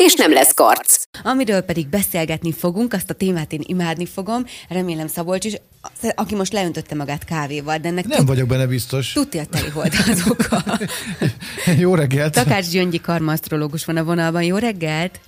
és nem lesz karc. Amiről pedig beszélgetni fogunk, azt a témát én imádni fogom, remélem Szabolcs is, aki most leöntötte magát kávéval, de ennek Nem tud, vagyok benne biztos. tudja teli volt az oka. Jó reggelt! Takács Gyöngyi karmasztrológus van a vonalban, jó reggelt!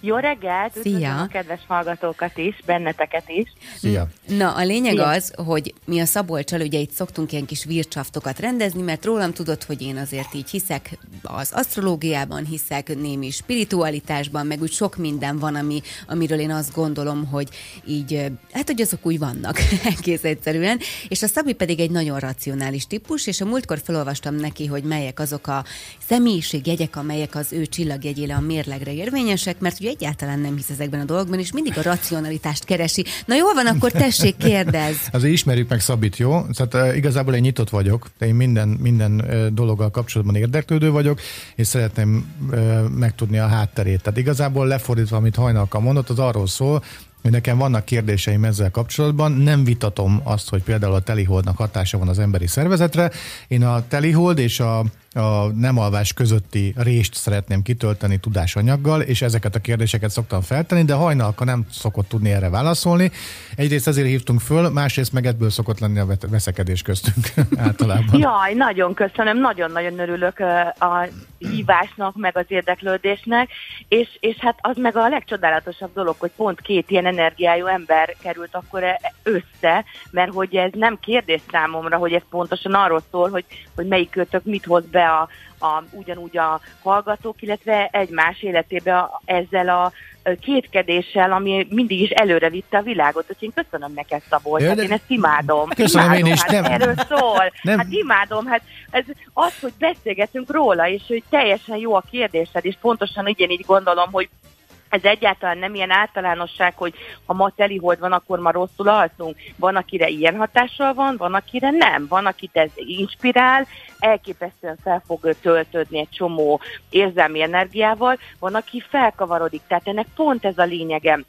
Jó reggelt, Szia. a kedves hallgatókat is, benneteket is. Szia! Na, a lényeg Szia. az, hogy mi a Szabolcsal ugye itt szoktunk ilyen kis vircsaftokat rendezni, mert rólam tudod, hogy én azért így hiszek az asztrológiában, hiszek némi spiritualitásban, meg úgy sok minden van, ami, amiről én azt gondolom, hogy így, hát hogy azok úgy vannak egész egyszerűen, és a Szabi pedig egy nagyon racionális típus, és a múltkor felolvastam neki, hogy melyek azok a személyiségjegyek, amelyek az ő csillagjegyére a mérlegre érvényesek, mert ugye egyáltalán nem hisz ezekben a dolgokban, és mindig a racionalitást keresi. Na jól van, akkor tessék, kérdezz. Azért ismerjük meg Szabit, jó? Tehát igazából én nyitott vagyok, én minden, minden dologgal kapcsolatban érdeklődő vagyok, és szeretném megtudni a hátterét. Tehát igazából lefordítva, amit hajnalka mondott, az arról szól, nekem vannak kérdéseim ezzel kapcsolatban. Nem vitatom azt, hogy például a teliholdnak hatása van az emberi szervezetre. Én a telihold és a, a nem alvás közötti rést szeretném kitölteni tudásanyaggal, és ezeket a kérdéseket szoktam feltenni, de hajnalka nem szokott tudni erre válaszolni. Egyrészt ezért hívtunk föl, másrészt meg ebből szokott lenni a veszekedés köztünk általában. Jaj, nagyon köszönöm, nagyon-nagyon örülök a hívásnak, meg az érdeklődésnek, és, és hát az meg a legcsodálatosabb dolog, hogy pont két ilyen energiájú ember került akkor e- össze, mert hogy ez nem kérdés számomra, hogy ez pontosan arról szól, hogy, hogy melyik kötök mit hoz be a, a, ugyanúgy a hallgatók, illetve egymás életébe a, ezzel a kétkedéssel, ami mindig is előre vitte a világot. Úgyhogy én köszönöm neked, Szabolcs, hát én ezt imádom. Köszönöm én imádom, is, hát nem- erről szól. Nem- Hát imádom, hát ez az, hogy beszélgetünk róla, és hogy teljesen jó a kérdésed, és pontosan ugyanígy gondolom, hogy ez egyáltalán nem ilyen általánosság, hogy ha ma telihold van, akkor ma rosszul alszunk. Van, akire ilyen hatással van, van, akire nem. Van, akit ez inspirál, elképesztően fel fog töltődni egy csomó érzelmi energiával, van, aki felkavarodik. Tehát ennek pont ez a lényege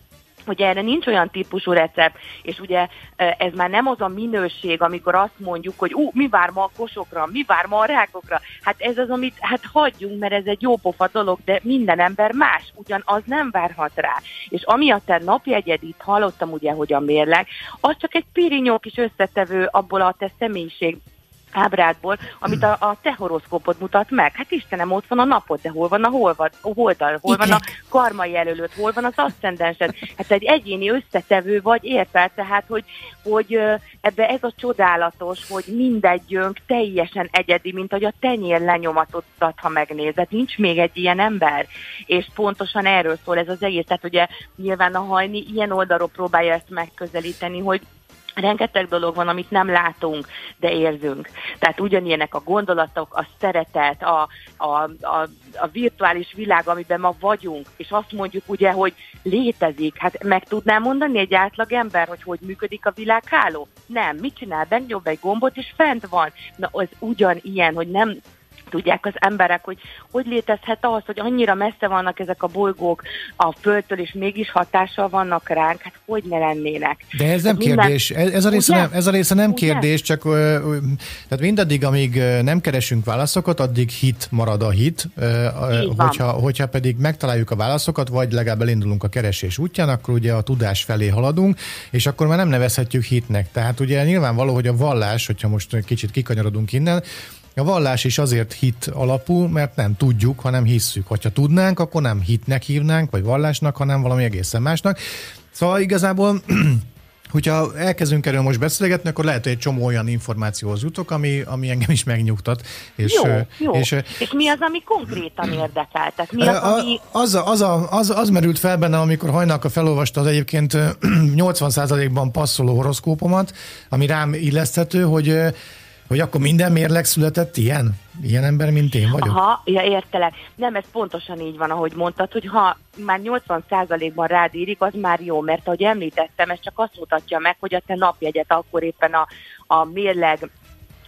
hogy erre nincs olyan típusú recept, és ugye e, ez már nem az a minőség, amikor azt mondjuk, hogy ú, mi vár ma a kosokra, mi vár ma a rákokra. Hát ez az, amit hát hagyjunk, mert ez egy jó pofa dolog, de minden ember más, ugyanaz nem várhat rá. És ami a te napjegyed itt hallottam ugye, hogy a mérleg, az csak egy pirinyó kis összetevő abból a te személyiség ábrádból, amit a, a te horoszkópod mutat meg. Hát Istenem, ott van a napod, de hol van a holvad, a holdal, hol van a Ikrek. karmai jelölőt, hol van az aszcendensed. Hát egy egyéni összetevő vagy, érted? Tehát, hogy, hogy ebbe ez a csodálatos, hogy mindegyünk teljesen egyedi, mint hogy a tenyér lenyomatot, ha megnézed. Nincs még egy ilyen ember. És pontosan erről szól ez az egész. Tehát ugye nyilván a hajni ilyen oldalról próbálja ezt megközelíteni, hogy Rengeteg dolog van, amit nem látunk, de érzünk. Tehát ugyanilyenek a gondolatok, a szeretet, a, a, a, a virtuális világ, amiben ma vagyunk, és azt mondjuk ugye, hogy létezik. Hát meg tudnám mondani egy átlag ember, hogy hogy működik a világháló? Nem. Mit csinál? Megnyom egy gombot, és fent van. Na, az ugyanilyen, hogy nem tudják az emberek, hogy hogy létezhet az, hogy annyira messze vannak ezek a bolygók a Földtől, és mégis hatással vannak ránk, hát hogy ne lennének. De ez nem Minden- kérdés, ez, ez, a része Ugye? nem, ez a része nem Ugye? kérdés, csak tehát mindaddig, amíg nem keresünk válaszokat, addig hit marad a hit, hogyha, hogyha pedig megtaláljuk a válaszokat, vagy legalább elindulunk a keresés útján, akkor ugye a tudás felé haladunk, és akkor már nem nevezhetjük hitnek. Tehát ugye nyilvánvaló, hogy a vallás, hogyha most kicsit kikanyarodunk innen, a vallás is azért hit alapú, mert nem tudjuk, hanem hisszük. Hogyha tudnánk, akkor nem hitnek hívnánk, vagy vallásnak, hanem valami egészen másnak. Szóval igazából Hogyha elkezdünk erről most beszélgetni, akkor lehet, hogy egy csomó olyan információhoz jutok, ami, ami engem is megnyugtat. És, Jó, jó. És, És, mi az, ami konkrétan érdekel? Tehát mi az, a- ami... az, az, a- az, az merült fel bennem, amikor hajnalka felolvasta az egyébként ö, 80%-ban passzoló horoszkópomat, ami rám illeszthető, hogy, hogy akkor minden mérleg született ilyen. Ilyen ember, mint én vagyok? Aha, ja, értelek. Nem, ez pontosan így van, ahogy mondtad, hogy ha már 80%-ban rád írik, az már jó, mert ahogy említettem, ez csak azt mutatja meg, hogy a te napjegyet akkor éppen a, a mérleg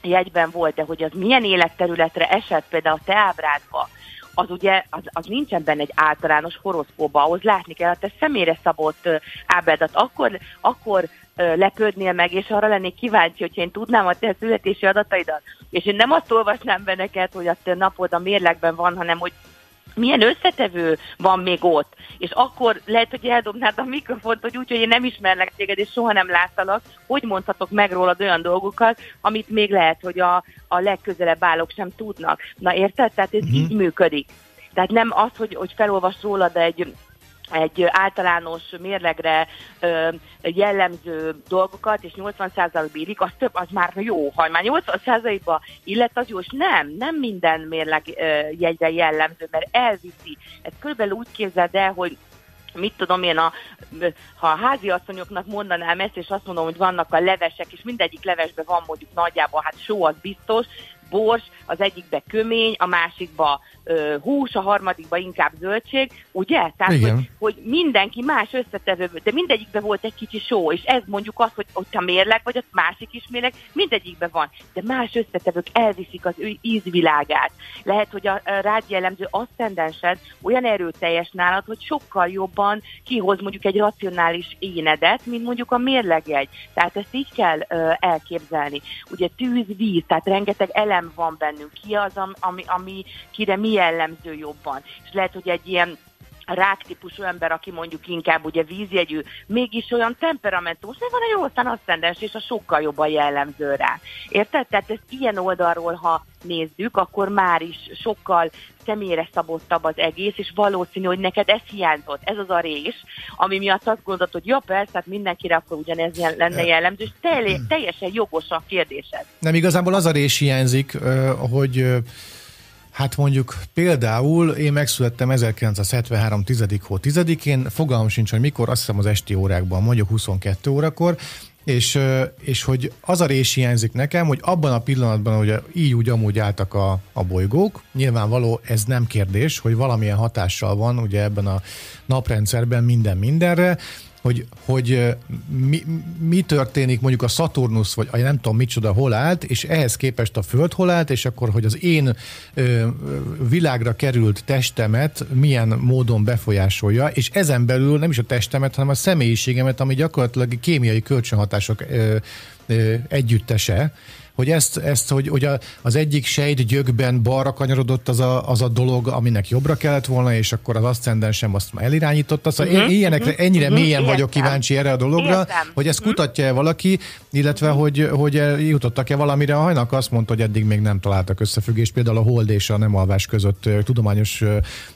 jegyben volt, de hogy az milyen életterületre esett például a te ábrádba, az ugye, az, az nincsen benne egy általános horoszkóba, ahhoz látni kell, a te személyre szabott ábrádat, akkor, akkor lepődnél meg, és arra lennék kíváncsi, hogyha én tudnám a te születési adataidat, és én nem azt olvasnám be neked, hogy a te napod a mérlegben van, hanem hogy milyen összetevő van még ott, és akkor lehet, hogy eldobnád a mikrofont, hogy úgy, hogy én nem ismerlek téged, és soha nem láttalak, hogy mondhatok meg rólad olyan dolgokat, amit még lehet, hogy a, a legközelebb állók sem tudnak. Na érted? Tehát ez uh-huh. így működik. Tehát nem az, hogy, hogy felolvas rólad egy egy általános mérlegre ö, jellemző dolgokat, és 80% bírik, az több, az már jó. Ha már 80%-ba illet, az jó, és nem, nem minden mérleg ö, jegyre jellemző, mert elviszi. Ez körülbelül úgy képzeld el, hogy mit tudom én, a, ha a háziasszonyoknak mondanám ezt, és azt mondom, hogy vannak a levesek, és mindegyik levesben van mondjuk nagyjából, hát só az biztos, bors, az egyikbe kömény, a másikba ö, hús, a harmadikba inkább zöldség, ugye? Tehát, hogy, hogy mindenki más összetevő, de mindegyikben volt egy kicsi só, és ez mondjuk az, hogy ott a mérleg, vagy a másik is mérleg, mindegyikben van, de más összetevők elviszik az ő ízvilágát. Lehet, hogy a, a rád jellemző aszcendensed olyan erőteljes nálad, hogy sokkal jobban kihoz mondjuk egy racionális énedet, mint mondjuk a mérlegjegy. Tehát ezt így kell ö, elképzelni. Ugye tűz, víz, tehát rengeteg elem van bennünk. Ki az, ami, ami kire mi jellemző jobban. És lehet, hogy egy ilyen ráktípusú ember, aki mondjuk inkább ugye vízjegyű, mégis olyan temperamentus, de van egy jó aztán aszcendens, és a sokkal jobban jellemző rá. Érted? Tehát ezt ilyen oldalról, ha nézzük, akkor már is sokkal személyre szabottabb az egész, és valószínű, hogy neked ez hiányzott, ez az a rés, ami miatt azt gondolod, hogy ja persze, hát mindenkire akkor ugyanez lenne jellemző, és teljesen jogos a kérdésed. Nem, igazából az a rés hiányzik, hogy Hát mondjuk például én megszülettem 1973. 10. hó 10-én, fogalmam sincs, hogy mikor, azt hiszem az esti órákban, mondjuk 22 órakor, és, és hogy az a rés hiányzik nekem, hogy abban a pillanatban, hogy így úgy amúgy álltak a, a bolygók, nyilvánvaló ez nem kérdés, hogy valamilyen hatással van ugye ebben a naprendszerben minden mindenre, hogy, hogy mi, mi történik mondjuk a Saturnus, vagy a nem tudom micsoda hol állt, és ehhez képest a Föld hol állt, és akkor, hogy az én ö, világra került testemet milyen módon befolyásolja, és ezen belül nem is a testemet, hanem a személyiségemet, ami gyakorlatilag kémiai kölcsönhatások ö, ö, együttese, hogy ezt, ezt hogy, hogy az egyik sejt gyökben balra kanyarodott az a, az a dolog, aminek jobbra kellett volna, és akkor az aszcendensem azt már elirányította. Szóval uh-huh, ilyenekre, uh-huh, ennyire uh-huh, mélyen vagyok kíváncsi erre a dologra, értem. hogy ezt kutatja-e valaki, illetve hogy, hogy jutottak-e valamire. A hajnak azt mondta, hogy eddig még nem találtak összefüggést, például a hold és a nem alvás között tudományos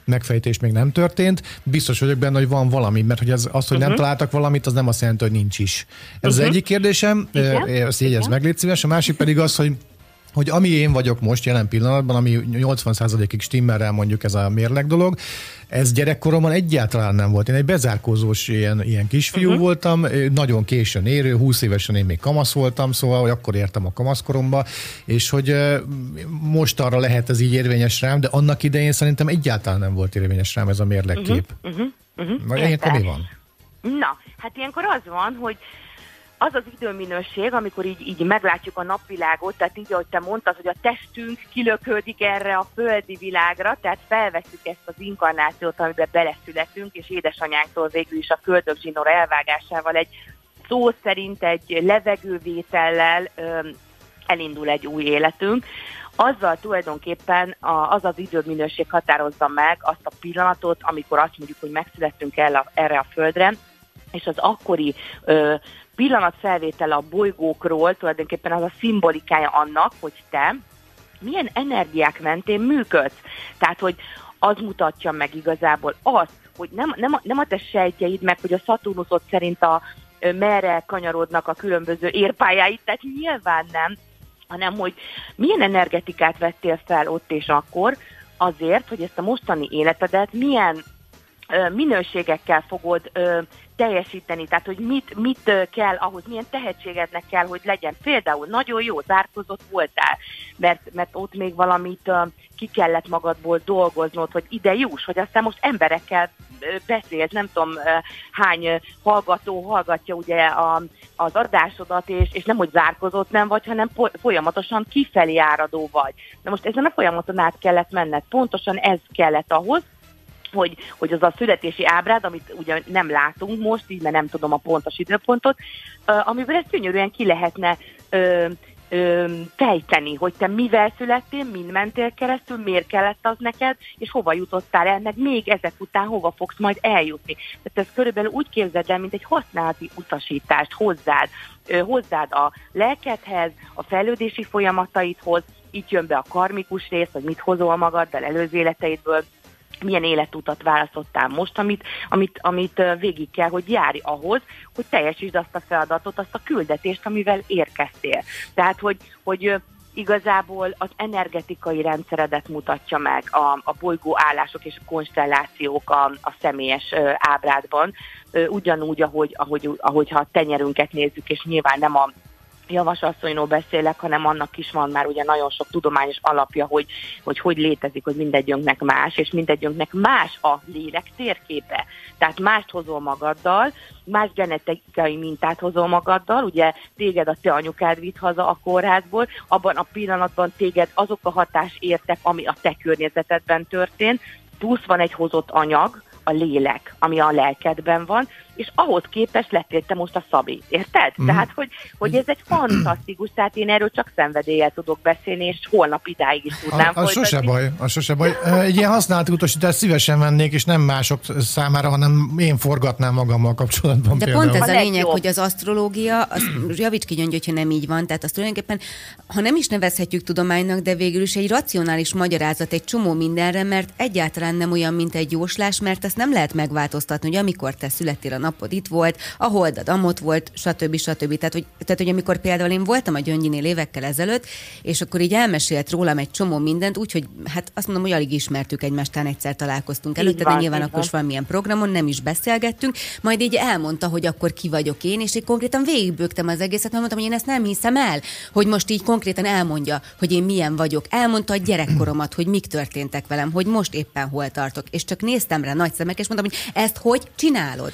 megfejtés még nem történt. Biztos vagyok benne, hogy van valami, mert hogy az, az hogy uh-huh. nem találtak valamit, az nem azt jelenti, hogy nincs is. Ez uh-huh. az egyik kérdésem, Igen. ezt jegyez meg, légy szíves. A másik pedig az, hogy hogy ami én vagyok most jelen pillanatban, ami 80%-ig stimmerrel mondjuk ez a mérleg dolog, ez gyerekkoromban egyáltalán nem volt. Én egy bezárkózós ilyen, ilyen kisfiú uh-huh. voltam, nagyon későn érő, 20 évesen én még kamasz voltam, szóval hogy akkor értem a kamaszkoromba, és hogy most arra lehet ez így érvényes rám, de annak idején szerintem egyáltalán nem volt érvényes rám ez a mérlegkép. Uh-huh. Uh-huh. Uh-huh. ilyenkor mi van? Na, hát ilyenkor az van, hogy az az időminőség, amikor így, így meglátjuk a napvilágot, tehát így, ahogy te mondtad, hogy a testünk kilöködik erre a földi világra, tehát felveszük ezt az inkarnációt, amiben beleszületünk, és édesanyánktól végül is a köldögzsinóra elvágásával egy szó szerint egy levegővétellel ö, elindul egy új életünk. Azzal tulajdonképpen az az időminőség határozza meg azt a pillanatot, amikor azt mondjuk, hogy megszülettünk el a, erre a földre, és az akkori ö, pillanatfelvétel a bolygókról tulajdonképpen az a szimbolikája annak, hogy te milyen energiák mentén működsz. Tehát, hogy az mutatja meg igazából azt, hogy nem, nem, a, nem a te sejtjeid meg, hogy a Saturnusot szerint a merre kanyarodnak a különböző érpályáit, tehát nyilván nem, hanem hogy milyen energetikát vettél fel ott és akkor, azért, hogy ezt a mostani életedet milyen minőségekkel fogod teljesíteni, tehát hogy mit, mit kell ahhoz, milyen tehetségednek kell, hogy legyen. Például nagyon jó, zárkozott voltál, mert, mert ott még valamit ki kellett magadból dolgoznod, hogy ide juss, hogy aztán most emberekkel beszélsz, nem tudom hány hallgató hallgatja ugye a, az adásodat, és, és nem, hogy zárkozott nem vagy, hanem folyamatosan kifelé áradó vagy. Na most ezen a folyamaton át kellett menned. Pontosan ez kellett ahhoz, hogy, hogy az a születési ábrád, amit ugye nem látunk most, így mert nem tudom a pontos időpontot, amiből ezt gyönyörűen ki lehetne uh, ö, fejteni, hogy te mivel születtél, mind mentél keresztül, miért kellett az neked, és hova jutottál el, meg még ezek után hova fogsz majd eljutni. Tehát ez körülbelül úgy képzeld el, mint egy használati utasítást hozzád, ö, hozzád a lelkedhez, a fejlődési folyamataidhoz, itt jön be a karmikus rész, hogy mit hozol magaddal előző életeidből, milyen életutat választottál most, amit, amit, amit végig kell, hogy járj ahhoz, hogy teljesítsd azt a feladatot, azt a küldetést, amivel érkeztél. Tehát, hogy, hogy igazából az energetikai rendszeredet mutatja meg a, a bolygó állások és a konstellációk a, a személyes ö, ábrádban, ö, ugyanúgy, ahogy, ahogy, ahogy ha a tenyerünket nézzük, és nyilván nem a javasasszonyról beszélek, hanem annak is van már ugye nagyon sok tudományos alapja, hogy hogy, hogy létezik, hogy mindegyünknek más, és mindegyünknek más a lélek térképe. Tehát mást hozol magaddal, más genetikai mintát hozol magaddal, ugye téged a te anyukád vitt haza a kórházból, abban a pillanatban téged azok a hatás értek, ami a te környezetedben történt, plusz van egy hozott anyag, a lélek, ami a lelkedben van, és ahhoz képest lettél te most a Szabi, érted? Mm. Tehát, hogy, hogy ez egy fantasztikus, tehát én erről csak szenvedéllyel tudok beszélni, és holnap idáig is tudnám a, a sose baj, a sose baj. Egy ilyen használt utasítást szívesen vennék, és nem mások számára, hanem én forgatnám magammal kapcsolatban De például. pont ez a lényeg, hogy az asztrológia, az, javíts ki, hogyha nem így van, tehát azt tulajdonképpen, ha nem is nevezhetjük tudománynak, de végül is egy racionális magyarázat egy csomó mindenre, mert egyáltalán nem olyan, mint egy jóslás, mert ezt nem lehet megváltoztatni, hogy amikor te születtél a napod itt volt, a holdad amott volt, stb. stb. Tehát hogy, tehát, hogy amikor például én voltam a Gyöngyinél évekkel ezelőtt, és akkor így elmesélt rólam egy csomó mindent, úgyhogy hát azt mondom, hogy alig ismertük egymást, talán egyszer találkoztunk előtte, de nyilván akkor is valamilyen programon nem is beszélgettünk, majd így elmondta, hogy akkor ki vagyok én, és én konkrétan végigbőgtem az egészet, mert mondtam, hogy én ezt nem hiszem el, hogy most így konkrétan elmondja, hogy én milyen vagyok. Elmondta a gyerekkoromat, hogy mik történtek velem, hogy most éppen hol tartok. És csak néztem rá nagy szemek, és mondtam, hogy ezt hogy csinálod?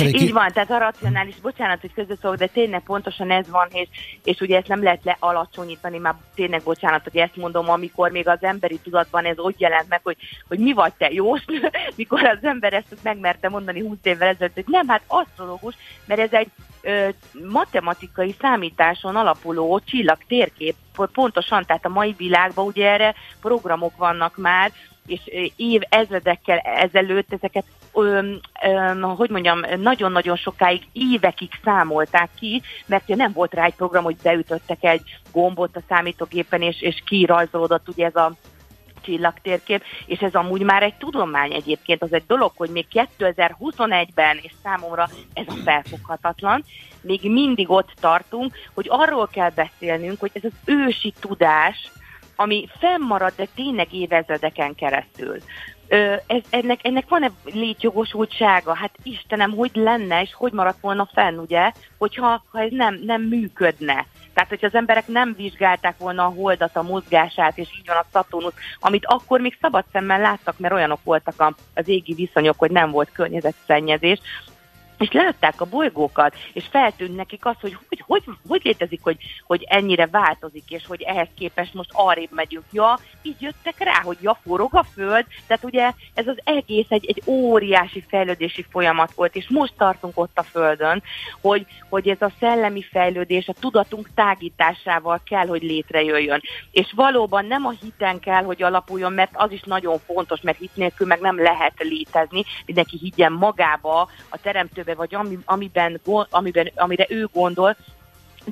Így van, tehát a racionális, bocsánat, hogy közösszólok, de tényleg pontosan ez van, és, és ugye ezt nem lehet lealacsonyítani, már tényleg bocsánat, hogy ezt mondom, amikor még az emberi tudatban ez úgy jelent meg, hogy, hogy mi vagy te jó, mikor az ember ezt megmerte mondani 20 évvel ezelőtt, hogy nem, hát asztrológus, mert ez egy ö, matematikai számításon alapuló csillag térkép, pontosan, tehát a mai világban ugye erre programok vannak már, és év ezredekkel ezelőtt ezeket ö, ö, hogy mondjam, nagyon-nagyon sokáig, évekig számolták ki, mert nem volt rá egy program, hogy beütöttek egy gombot a számítógépen, és, és kirajzolódott ugye ez a csillagtérkép, és ez amúgy már egy tudomány egyébként, az egy dolog, hogy még 2021-ben, és számomra ez a felfoghatatlan, még mindig ott tartunk, hogy arról kell beszélnünk, hogy ez az ősi tudás, ami fennmarad, de tényleg évezredeken keresztül. Ez, ennek, ennek van-e létjogosultsága? Hát Istenem, hogy lenne, és hogy maradt volna fenn, ugye, hogyha ha ez nem, nem működne. Tehát, hogyha az emberek nem vizsgálták volna a holdat, a mozgását, és így van a Saturnus, amit akkor még szabad szemmel láttak, mert olyanok voltak az égi viszonyok, hogy nem volt környezetszennyezés, és látták a bolygókat, és feltűnt nekik az, hogy hogy, hogy, hogy létezik, hogy, hogy ennyire változik, és hogy ehhez képest most arrébb megyünk. Ja, így jöttek rá, hogy ja, forog a föld, tehát ugye ez az egész egy, egy óriási fejlődési folyamat volt, és most tartunk ott a földön, hogy, hogy ez a szellemi fejlődés a tudatunk tágításával kell, hogy létrejöjjön. És valóban nem a hiten kell, hogy alapuljon, mert az is nagyon fontos, mert hit nélkül meg nem lehet létezni, mindenki higgyen magába, a teremtő jövőbe, vagy ami, amiben, amiben, amire ő gondol,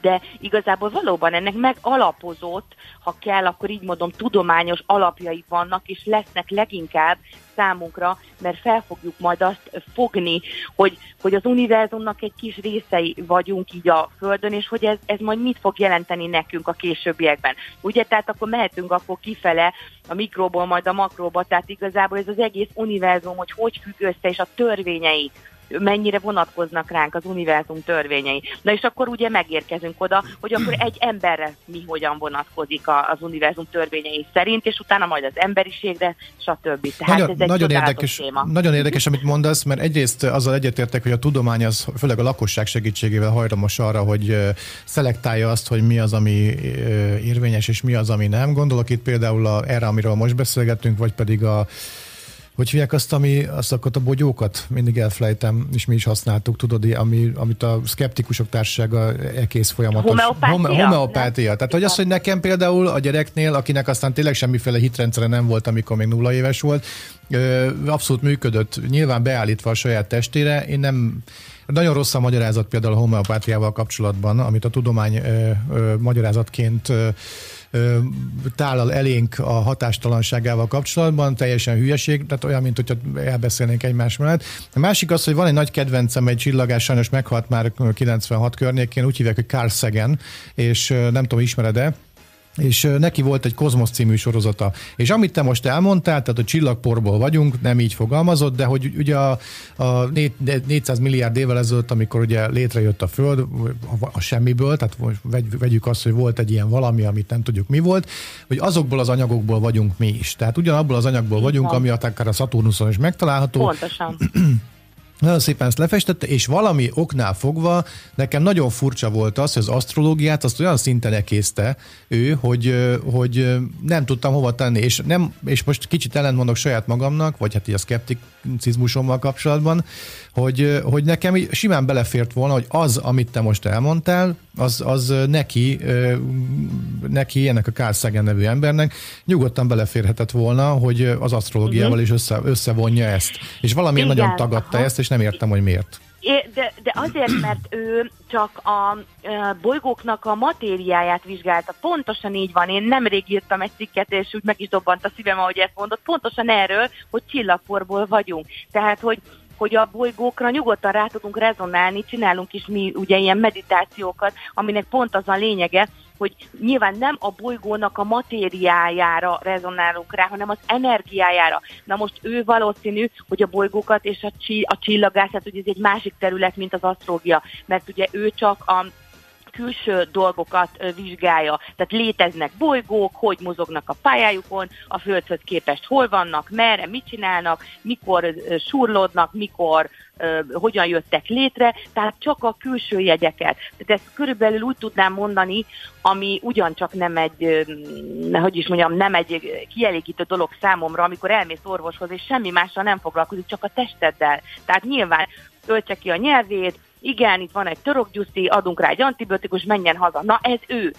de igazából valóban ennek megalapozott, ha kell, akkor így mondom, tudományos alapjai vannak, és lesznek leginkább számunkra, mert fel fogjuk majd azt fogni, hogy, hogy az univerzumnak egy kis részei vagyunk így a Földön, és hogy ez, ez majd mit fog jelenteni nekünk a későbbiekben. Ugye, tehát akkor mehetünk akkor kifele a mikróból, majd a makróba, tehát igazából ez az egész univerzum, hogy hogy függ össze, és a törvényei, mennyire vonatkoznak ránk az univerzum törvényei. Na és akkor ugye megérkezünk oda, hogy akkor egy emberre mi hogyan vonatkozik az univerzum törvényei szerint, és utána majd az emberiségre, stb. Tehát nagyon, ez egy nagyon érdekes, téma. Nagyon érdekes, amit mondasz, mert egyrészt azzal egyetértek, hogy a tudomány az főleg a lakosság segítségével hajlamos arra, hogy szelektálja azt, hogy mi az, ami érvényes, és mi az, ami nem. Gondolok itt például a, erre, amiről most beszélgettünk, vagy pedig a hogy hívják azt, ami, azt a bogyókat, mindig elfelejtem, és mi is használtuk, tudod, ami, amit a szkeptikusok társasága egész folyamatos. Homeopátia? homeopátia. Tehát, hogy az, hogy nekem például a gyereknél, akinek aztán tényleg semmiféle hitrendszere nem volt, amikor még nulla éves volt, abszolút működött, nyilván beállítva a saját testére. Én nem, nagyon rossz a magyarázat például a homeopátiával kapcsolatban, amit a tudomány ö, ö, magyarázatként ö, tálal elénk a hatástalanságával kapcsolatban, teljesen hülyeség, tehát olyan, mint hogyha elbeszélnénk egymás mellett. A másik az, hogy van egy nagy kedvencem, egy csillagás, sajnos meghalt már 96 környékén, úgy hívják, hogy Carl Sagan, és nem tudom, ismered-e, és neki volt egy Kozmosz című sorozata. És amit te most elmondtál, tehát a csillagporból vagyunk, nem így fogalmazott, de hogy ugye a, a 400 milliárd évvel ezelőtt, amikor ugye létrejött a Föld, a semmiből, tehát vegyük azt, hogy volt egy ilyen valami, amit nem tudjuk mi volt, hogy azokból az anyagokból vagyunk mi is. Tehát ugyanabból az anyagból vagyunk, ami akár a Szaturnuszon is megtalálható. Pontosan. Nagyon szépen ezt lefestette, és valami oknál fogva nekem nagyon furcsa volt az, hogy az asztrológiát azt olyan szinten ekészte ő, hogy, hogy nem tudtam hova tenni, és, nem, és most kicsit ellentmondok saját magamnak, vagy hát így a szkepticizmusommal kapcsolatban, hogy, hogy nekem simán belefért volna, hogy az, amit te most elmondtál, az, az neki, neki, ennek a Carl Sagan nevű embernek nyugodtan beleférhetett volna, hogy az asztrológiával uh-huh. is össze, összevonja ezt. És valamiért Igen, nagyon tagadta aha. ezt, és nem értem, hogy miért. De, de azért, mert ő csak a bolygóknak a matériáját vizsgálta. Pontosan így van. Én nemrég írtam egy cikket, és úgy meg is dobbant a szívem, ahogy ezt mondott. Pontosan erről, hogy csillagporból vagyunk. Tehát, hogy hogy a bolygókra nyugodtan rá tudunk rezonálni, csinálunk is mi ugye ilyen meditációkat, aminek pont az a lényege, hogy nyilván nem a bolygónak a matériájára rezonálunk rá, hanem az energiájára. Na most ő valószínű, hogy a bolygókat és a, csi, a csillagászat, ugye ez egy másik terület, mint az asztrógia, mert ugye ő csak a külső dolgokat vizsgálja. Tehát léteznek bolygók, hogy mozognak a pályájukon, a Földhöz képest hol vannak, merre, mit csinálnak, mikor surlódnak, mikor hogyan jöttek létre, tehát csak a külső jegyeket. Tehát ezt körülbelül úgy tudnám mondani, ami ugyancsak nem egy, hogy is mondjam, nem egy kielégítő dolog számomra, amikor elmész orvoshoz, és semmi mással nem foglalkozik, csak a testeddel. Tehát nyilván öltse ki a nyelvét, igen, itt van egy törokgyuszi, adunk rá egy antibiotikus, menjen haza. Na ez ő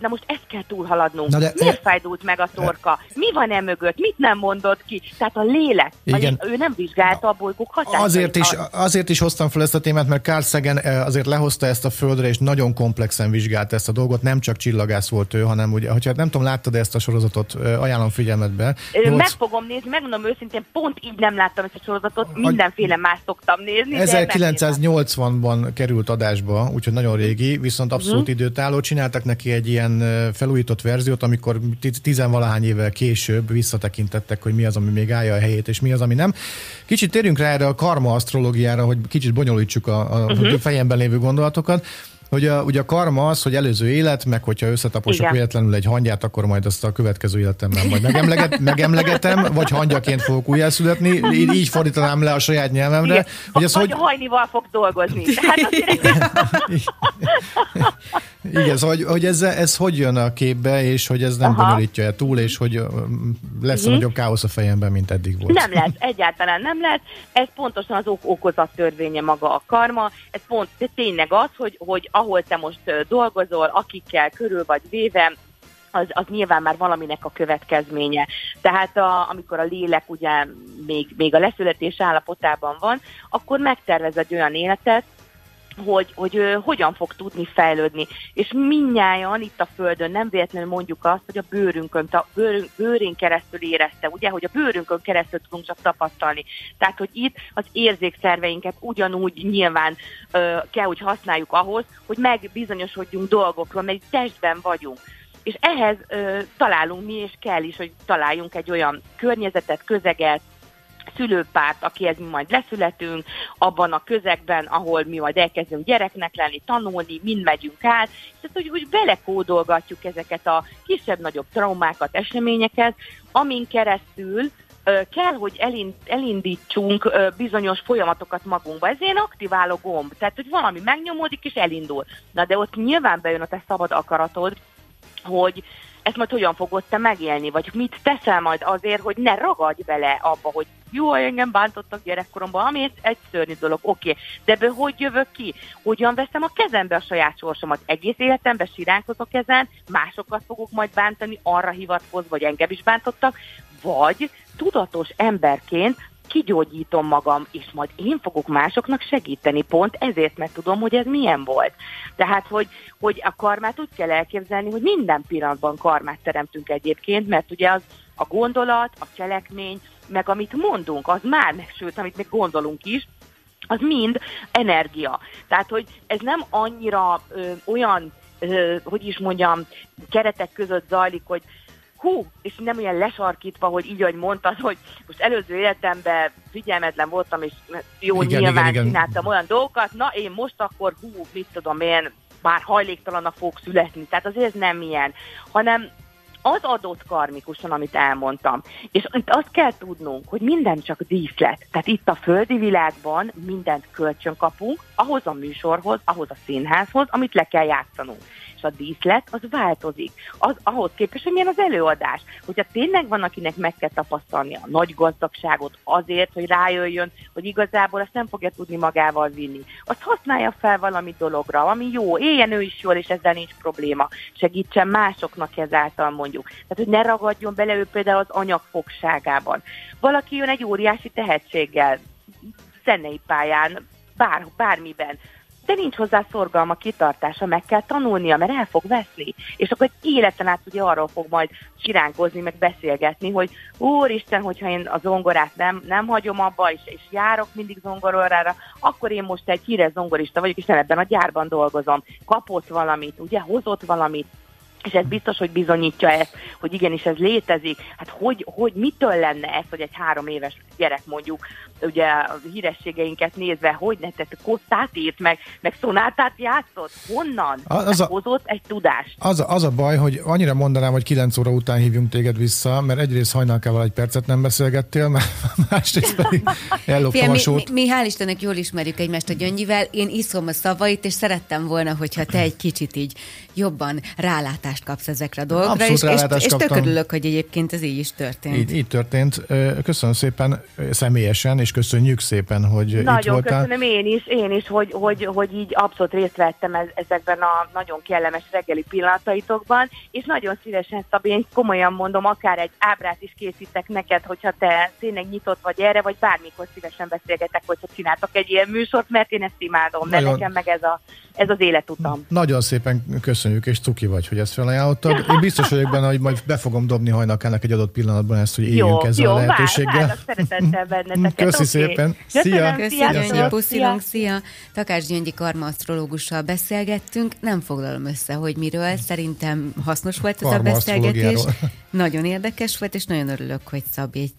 na most ezt kell túlhaladnunk. Na de, Miért e... fájdult meg a torka? Mi van e mögött? Mit nem mondott ki? Tehát a lélek, Igen. ő nem vizsgálta a bolygók hatásait. Azért is, azért is hoztam fel ezt a témát, mert Carl Sagan e, azért lehozta ezt a földre, és nagyon komplexen vizsgálta ezt a dolgot. Nem csak csillagász volt ő, hanem ugye, hogyha nem tudom, láttad ezt a sorozatot, e, ajánlom figyelmetbe. 8... Meg fogom nézni, megmondom őszintén, pont így nem láttam ezt a sorozatot, mindenféle más szoktam nézni. 1980-ban került adásba, úgyhogy nagyon régi, viszont abszolút uh-huh. időtálló. Csináltak neki egy ilyen felújított verziót, amikor tizenvalahány évvel később visszatekintettek, hogy mi az, ami még állja a helyét, és mi az, ami nem. Kicsit térjünk rá erre a karma asztrológiára, hogy kicsit bonyolítsuk a, a uh-huh. fejemben lévő gondolatokat. Hogy a, ugye a karma az, hogy előző élet, meg hogyha összetaposok véletlenül egy hangyát, akkor majd azt a következő életemben majd megemleget, megemlegetem, vagy hangyaként fogok újjászületni. Így, így fordítanám le a saját nyelvemre. Igen. Hogy ez vagy hogy... hajnival fog dolgozni. Tehát azért... Igen, szóval, hogy, hogy ez, ez hogy jön a képbe, és hogy ez nem bonyolítja el túl, és hogy lesz uh-huh. nagyobb káosz a fejemben, mint eddig volt. Nem lesz, egyáltalán nem lesz. Ez pontosan az ok okozat törvénye maga a karma. Ez pont tényleg az, hogy, hogy ahol te most dolgozol, akikkel körül vagy véve, az, az nyilván már valaminek a következménye. Tehát a, amikor a lélek ugye még, még a leszületés állapotában van, akkor megtervez egy olyan életet, hogy, hogy hogyan fog tudni fejlődni. És minnyáján itt a Földön nem véletlenül mondjuk azt, hogy a bőrünkön, a bőrünk, bőrén keresztül érezte, ugye, hogy a bőrünkön keresztül tudunk csak tapasztalni. Tehát, hogy itt az érzékszerveinket ugyanúgy nyilván ö, kell, hogy használjuk ahhoz, hogy megbizonyosodjunk dolgokról, mert testben vagyunk. És ehhez ö, találunk mi, és kell is, hogy találjunk egy olyan környezetet, közeget, szülőpárt, akihez mi majd leszületünk, abban a közegben, ahol mi majd elkezdünk gyereknek lenni, tanulni, mind megyünk át, tehát hogy, hogy belekódolgatjuk ezeket a kisebb-nagyobb traumákat, eseményeket, amin keresztül kell, hogy elind, elindítsunk bizonyos folyamatokat magunkba. Ez ilyen aktiváló gomb, tehát hogy valami megnyomódik és elindul. Na de ott nyilván bejön a te szabad akaratod, hogy ezt majd hogyan fogod te megélni, vagy mit teszel majd azért, hogy ne ragadj bele abba, hogy jó, engem bántottak gyerekkoromban, ami egy szörnyű dolog, oké, okay. de ebből hogy jövök ki? Hogyan veszem a kezembe a saját sorsomat? Egész életemben siránkozok ezen, másokat fogok majd bántani, arra hivatkozva, vagy engem is bántottak, vagy tudatos emberként kigyógyítom magam, és majd én fogok másoknak segíteni, pont ezért, mert tudom, hogy ez milyen volt. Tehát, hogy, hogy a karmát úgy kell elképzelni, hogy minden pillanatban karmát teremtünk egyébként, mert ugye az a gondolat, a cselekmény, meg amit mondunk, az már, sőt, amit még gondolunk is, az mind energia. Tehát, hogy ez nem annyira ö, olyan, ö, hogy is mondjam, keretek között zajlik, hogy hú, és nem olyan lesarkítva, hogy így, ahogy mondtad, hogy most előző életemben figyelmetlen voltam, és jó, igen, nyilván igen, igen. csináltam olyan dolgokat, na én most akkor, hú, mit tudom én, már hajléktalannak fog születni. Tehát azért ez nem ilyen, hanem az adott karmikusan, amit elmondtam. És itt azt kell tudnunk, hogy minden csak díszlet. Tehát itt a földi világban mindent kölcsön kapunk, ahhoz a műsorhoz, ahhoz a színházhoz, amit le kell játszanunk és a díszlet az változik. Az, ahhoz képest, hogy milyen az előadás. Hogyha tényleg van, akinek meg kell tapasztalni a nagy gazdagságot azért, hogy rájöjjön, hogy igazából azt nem fogja tudni magával vinni. Azt használja fel valami dologra, ami jó, éljen ő is jól, és ezzel nincs probléma. Segítsen másoknak ezáltal mondjuk. Tehát, hogy ne ragadjon bele ő például az anyagfogságában. Valaki jön egy óriási tehetséggel, zenei pályán, bár, bármiben de nincs hozzá szorgalma, kitartása, meg kell tanulnia, mert el fog veszni. És akkor egy életen át ugye arról fog majd siránkozni, meg beszélgetni, hogy úristen, hogyha én a zongorát nem, nem hagyom abba, és, és járok mindig zongorára, akkor én most egy híres zongorista vagyok, és nem ebben a gyárban dolgozom. Kapott valamit, ugye, hozott valamit, és ez biztos, hogy bizonyítja ezt, hogy igenis ez létezik. Hát hogy, hogy mitől lenne ez, hogy egy három éves gyerek mondjuk, ugye a hírességeinket nézve, hogy ne tett kottát írt, meg, meg szonátát játszott? Honnan? Az hát a, hozott egy tudást. Az, az a baj, hogy annyira mondanám, hogy 9 óra után hívjunk téged vissza, mert egyrészt hajnalkával egy percet nem beszélgettél, mert másrészt pedig elloptam a sót. Mi, mi, mi hál' Istennek jól ismerjük egymást a Gyöngyivel, én iszom a szavait, és szerettem volna, hogyha te egy kicsit így jobban rálátást kapsz ezekre a dolgokra, Abszolút és, és, és tök örülök, hogy egyébként ez így is történt. Így, így történt. Köszönöm szépen személyesen, és köszönjük szépen, hogy nagyon itt voltál. köszönöm én is, én is, hogy, hogy, hogy így abszolút részt vettem ezekben a nagyon kellemes reggeli pillanataitokban, és nagyon szívesen, Szabi, én komolyan mondom, akár egy ábrát is készítek neked, hogyha te tényleg nyitott vagy erre, vagy bármikor szívesen beszélgetek, hogyha csináltak egy ilyen műsort, mert én ezt imádom, de nekem meg ez, a, ez az életutam. Nagyon szépen köszönjük, és cuki vagy, hogy ezt felajánlottad. Én biztos vagyok benne, hogy majd be fogom dobni hajnakának egy adott pillanatban ezt, hogy éljünk ezzel jó, a lehetőséggel. Jó, szeretettel benneteket. Köszi okay. szépen. Szia. Köszönöm, szia. Puszilunk, szia. Takács Gyöngyi karmaasztrológussal beszélgettünk. Nem foglalom össze, hogy miről. Szerintem hasznos volt ez a beszélgetés. Nagyon érdekes volt, és nagyon örülök, hogy Szabi egy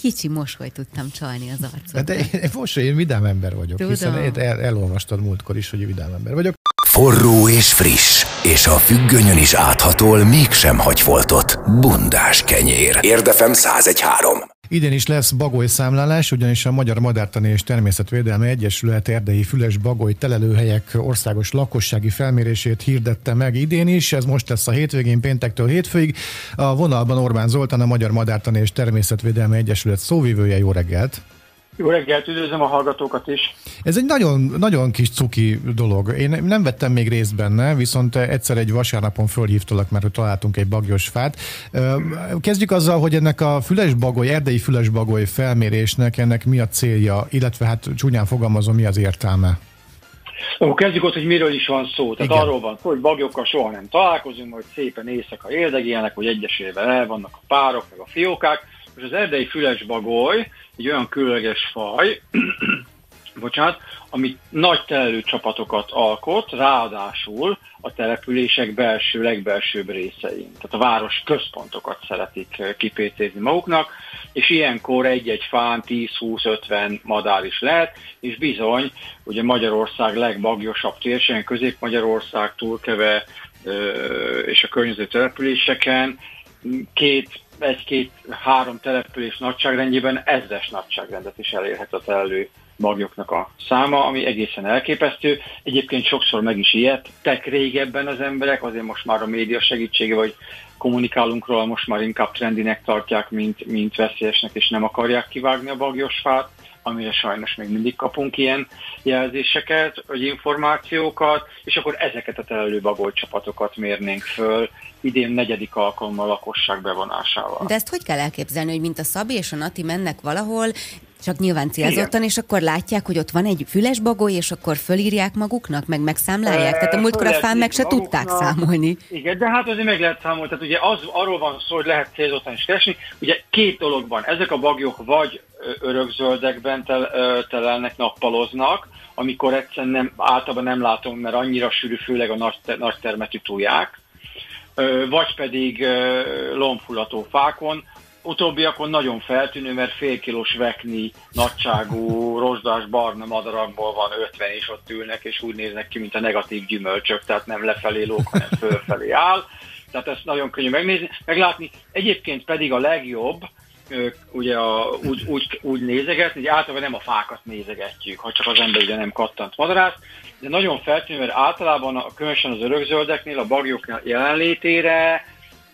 kicsi mosoly tudtam csalni az arcodra. De én, mosoly, én vidám ember vagyok, Tudom. hiszen el, elolvastad múltkor is, hogy vidám ember vagyok. Forró és friss, és a függönyön is áthatol, mégsem hagy foltot. Bundás kenyér. Érdefem 1013. Idén is lesz bagoly számlálás, ugyanis a Magyar Madártani és Természetvédelmi Egyesület erdei füles bagoly telelőhelyek országos lakossági felmérését hirdette meg idén is. Ez most lesz a hétvégén péntektől hétfőig. A vonalban Orbán Zoltán, a Magyar Madártani és Természetvédelmi Egyesület szóvivője. Jó reggelt! Jó reggelt, üdvözlöm a hallgatókat is. Ez egy nagyon, nagyon kis cuki dolog. Én nem vettem még részt benne, viszont egyszer egy vasárnapon fölhívtalak, mert találtunk egy bagyos fát. Kezdjük azzal, hogy ennek a fülesbagoly, erdei fülesbagoly felmérésnek ennek mi a célja, illetve hát csúnyán fogalmazom, mi az értelme? Akkor kezdjük ott, hogy miről is van szó. Tehát Igen. arról van szó, hogy bagyokkal soha nem találkozunk, hogy szépen éjszaka éldegélnek, hogy egyesével el vannak a párok, meg a fiókák. Most az erdei füles bagoly egy olyan különleges faj, bocsánat, ami nagy telelő csapatokat alkot, ráadásul a települések belső, legbelsőbb részein. Tehát a város központokat szeretik eh, kipécézni maguknak, és ilyenkor egy-egy fán 10-20-50 madár is lehet, és bizony, ugye Magyarország legbagyosabb térségen, Közép-Magyarország, Túlkeve eh, és a környező településeken két egy-két-három település nagyságrendjében ezres nagyságrendet is elérhet a telelő magjoknak a száma, ami egészen elképesztő. Egyébként sokszor meg is ijedtek régebben az emberek, azért most már a média segítsége, vagy kommunikálunk róla, most már inkább trendinek tartják, mint, mint veszélyesnek, és nem akarják kivágni a bagyos fát, amire sajnos még mindig kapunk ilyen jelzéseket, vagy információkat, és akkor ezeket a telelő csapatokat mérnénk föl, idén negyedik alkalommal lakosság bevonásával. De ezt hogy kell elképzelni, hogy mint a Szabi és a Nati mennek valahol, csak nyilván célzottan, Igen. és akkor látják, hogy ott van egy füles bagoly, és akkor fölírják maguknak, meg megszámlálják. Tehát a múltkor a fán meg se maguknak. tudták számolni. Igen, de hát azért meg lehet számolni. Tehát ugye az, arról van szó, hogy lehet célzottan is keresni. Ugye két dologban. Ezek a bagyok vagy örökzöldekben tel, telelnek, nappaloznak, amikor egyszerűen nem, általában nem látom, mert annyira sűrű, főleg a nagy, nagy termetű túlják, vagy pedig lombhulató fákon, utóbbiakon nagyon feltűnő, mert fél kilós vekni nagyságú rozsdás barna madarakból van 50 és ott ülnek, és úgy néznek ki, mint a negatív gyümölcsök, tehát nem lefelé lók, hanem fölfelé áll. Tehát ezt nagyon könnyű megnézni, meglátni. Egyébként pedig a legjobb, ugye a, úgy, úgy, úgy nézegetni, hogy általában nem a fákat nézegetjük, ha csak az ember ugye nem kattant madarász, de nagyon feltűnő, mert általában, különösen az örökzöldeknél, a bagyok jelenlétére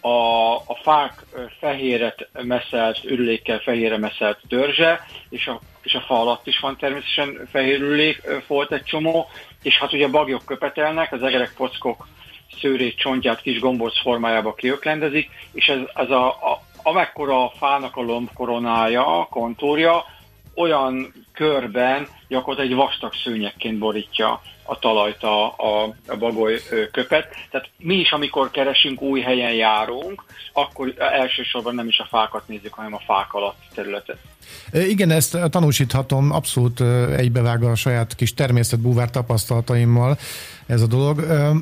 a, a fák fehéret meszelt, ürülékkel fehérre meszelt törzse, és a, és a fa alatt is van természetesen fehér ürülék, volt egy csomó, és hát ugye bagyok köpetelnek, az egerek, pockok szőrét, csontját kis gombolc formájába kiöklendezik, és ez, ez a, a, amekkora a fának a lombkoronája, a kontúrja, olyan körben gyakorlatilag egy vastag szőnyekként borítja a talajt a, a, bagoly köpet. Tehát mi is, amikor keresünk, új helyen járunk, akkor elsősorban nem is a fákat nézzük, hanem a fák alatt területet. Igen, ezt tanúsíthatom, abszolút egybevág a saját kis természetbúvár tapasztalataimmal ez a dolog.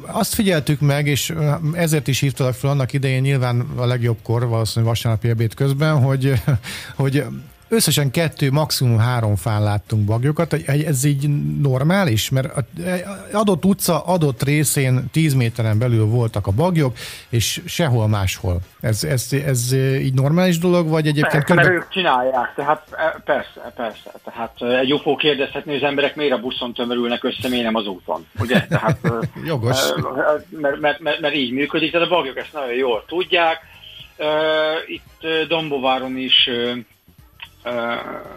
Azt figyeltük meg, és ezért is hívtalak fel annak idején nyilván a legjobb kor, valószínűleg vasárnapi ebéd közben, hogy, hogy összesen kettő, maximum három fán láttunk bagyokat. Ez így normális? Mert adott utca, adott részén 10 méteren belül voltak a bagyok, és sehol máshol. Ez, ez, ez így normális dolog, vagy egyébként... Persze, körbe... mert ők csinálják, tehát e, persze, persze. Tehát egy UFO kérdezhetni, hogy az emberek miért a buszon tömörülnek össze, miért nem az úton, ugye? Tehát, Jogos. Mert, mert, mert, mert így működik, tehát a bagyok ezt nagyon jól tudják. Itt Dombováron is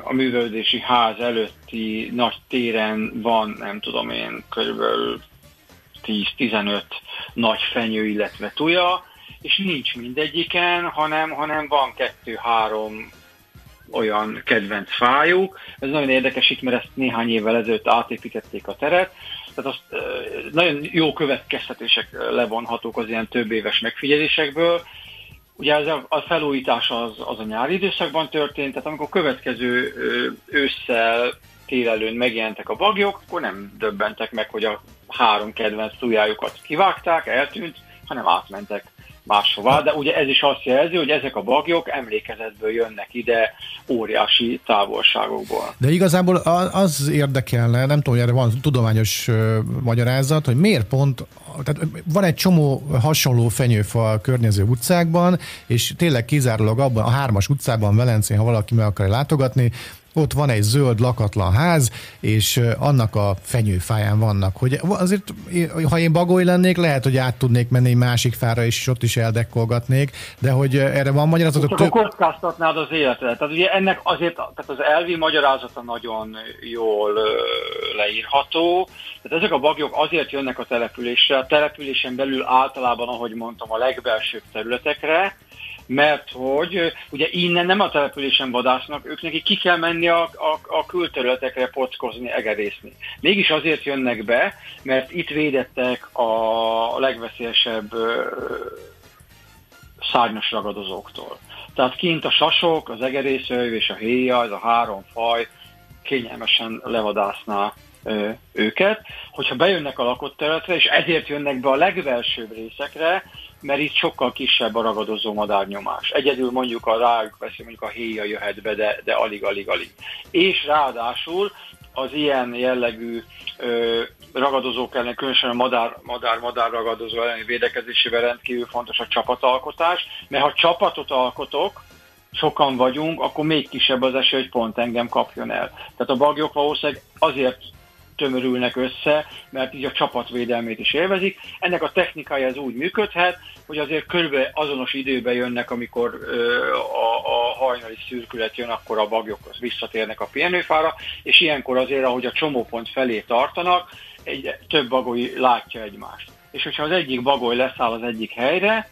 a művelődési ház előtti nagy téren van, nem tudom én, körülbelül 10-15 nagy fenyő, illetve tuja, és nincs mindegyiken, hanem, hanem van kettő-három olyan kedvenc fájuk. Ez nagyon érdekes itt, mert ezt néhány évvel ezelőtt átépítették a teret. Tehát azt, nagyon jó következtetések levonhatók az ilyen több éves megfigyelésekből, Ugye ez a, a felújítás az, az a nyári időszakban történt, tehát amikor következő ősszel, télelőn megjelentek a bagyok, akkor nem döbbentek meg, hogy a három kedvenc tujájukat kivágták, eltűnt, hanem átmentek máshová, de ugye ez is azt jelzi, hogy ezek a bagyok emlékezetből jönnek ide óriási távolságokból. De igazából az érdekelne, nem tudom, hogy erre van tudományos magyarázat, hogy miért pont, tehát van egy csomó hasonló fenyőfa a környező utcákban, és tényleg kizárólag abban a hármas utcában, Velencén, ha valaki meg akar látogatni, ott van egy zöld lakatlan ház, és annak a fenyőfáján vannak. Hogy azért, ha én bagoly lennék, lehet, hogy át tudnék menni egy másik fára, és ott is eldekkolgatnék, de hogy erre van magyarázat? Csak több... kockáztatnád az életet. Tehát ugye ennek azért, tehát az elvi magyarázata nagyon jól leírható. Tehát ezek a bagyok azért jönnek a településre, a településen belül általában, ahogy mondtam, a legbelsőbb területekre, mert hogy ugye innen nem a településen vadásznak, ők neki ki kell menni a, a, a külterületekre pockozni, egerészni. Mégis azért jönnek be, mert itt védettek a legveszélyesebb szárnyas ragadozóktól. Tehát kint a sasok, az egerészőjv és a héja, ez a három faj kényelmesen levadászná ö, őket. Hogyha bejönnek a lakott területre, és ezért jönnek be a legvelsőbb részekre, mert itt sokkal kisebb a ragadozó madárnyomás. Egyedül mondjuk a rájuk veszi, mondjuk a héja jöhet be, de, de alig-alig-alig. És ráadásul az ilyen jellegű ö, ragadozók ellen, különösen a madár, madár, madár ragadozó elleni védekezésében rendkívül fontos a csapatalkotás, mert ha csapatot alkotok, sokan vagyunk, akkor még kisebb az esély, hogy pont engem kapjon el. Tehát a bagyok valószínűleg azért tömörülnek össze, mert így a csapatvédelmét is élvezik. Ennek a technikája ez úgy működhet, hogy azért körülbelül azonos időben jönnek, amikor ö, a, a hajnali szürkület jön, akkor a bagyok visszatérnek a pihenőfára, és ilyenkor azért, ahogy a csomópont felé tartanak, egy, több bagoly látja egymást. És hogyha az egyik bagoly leszáll az egyik helyre,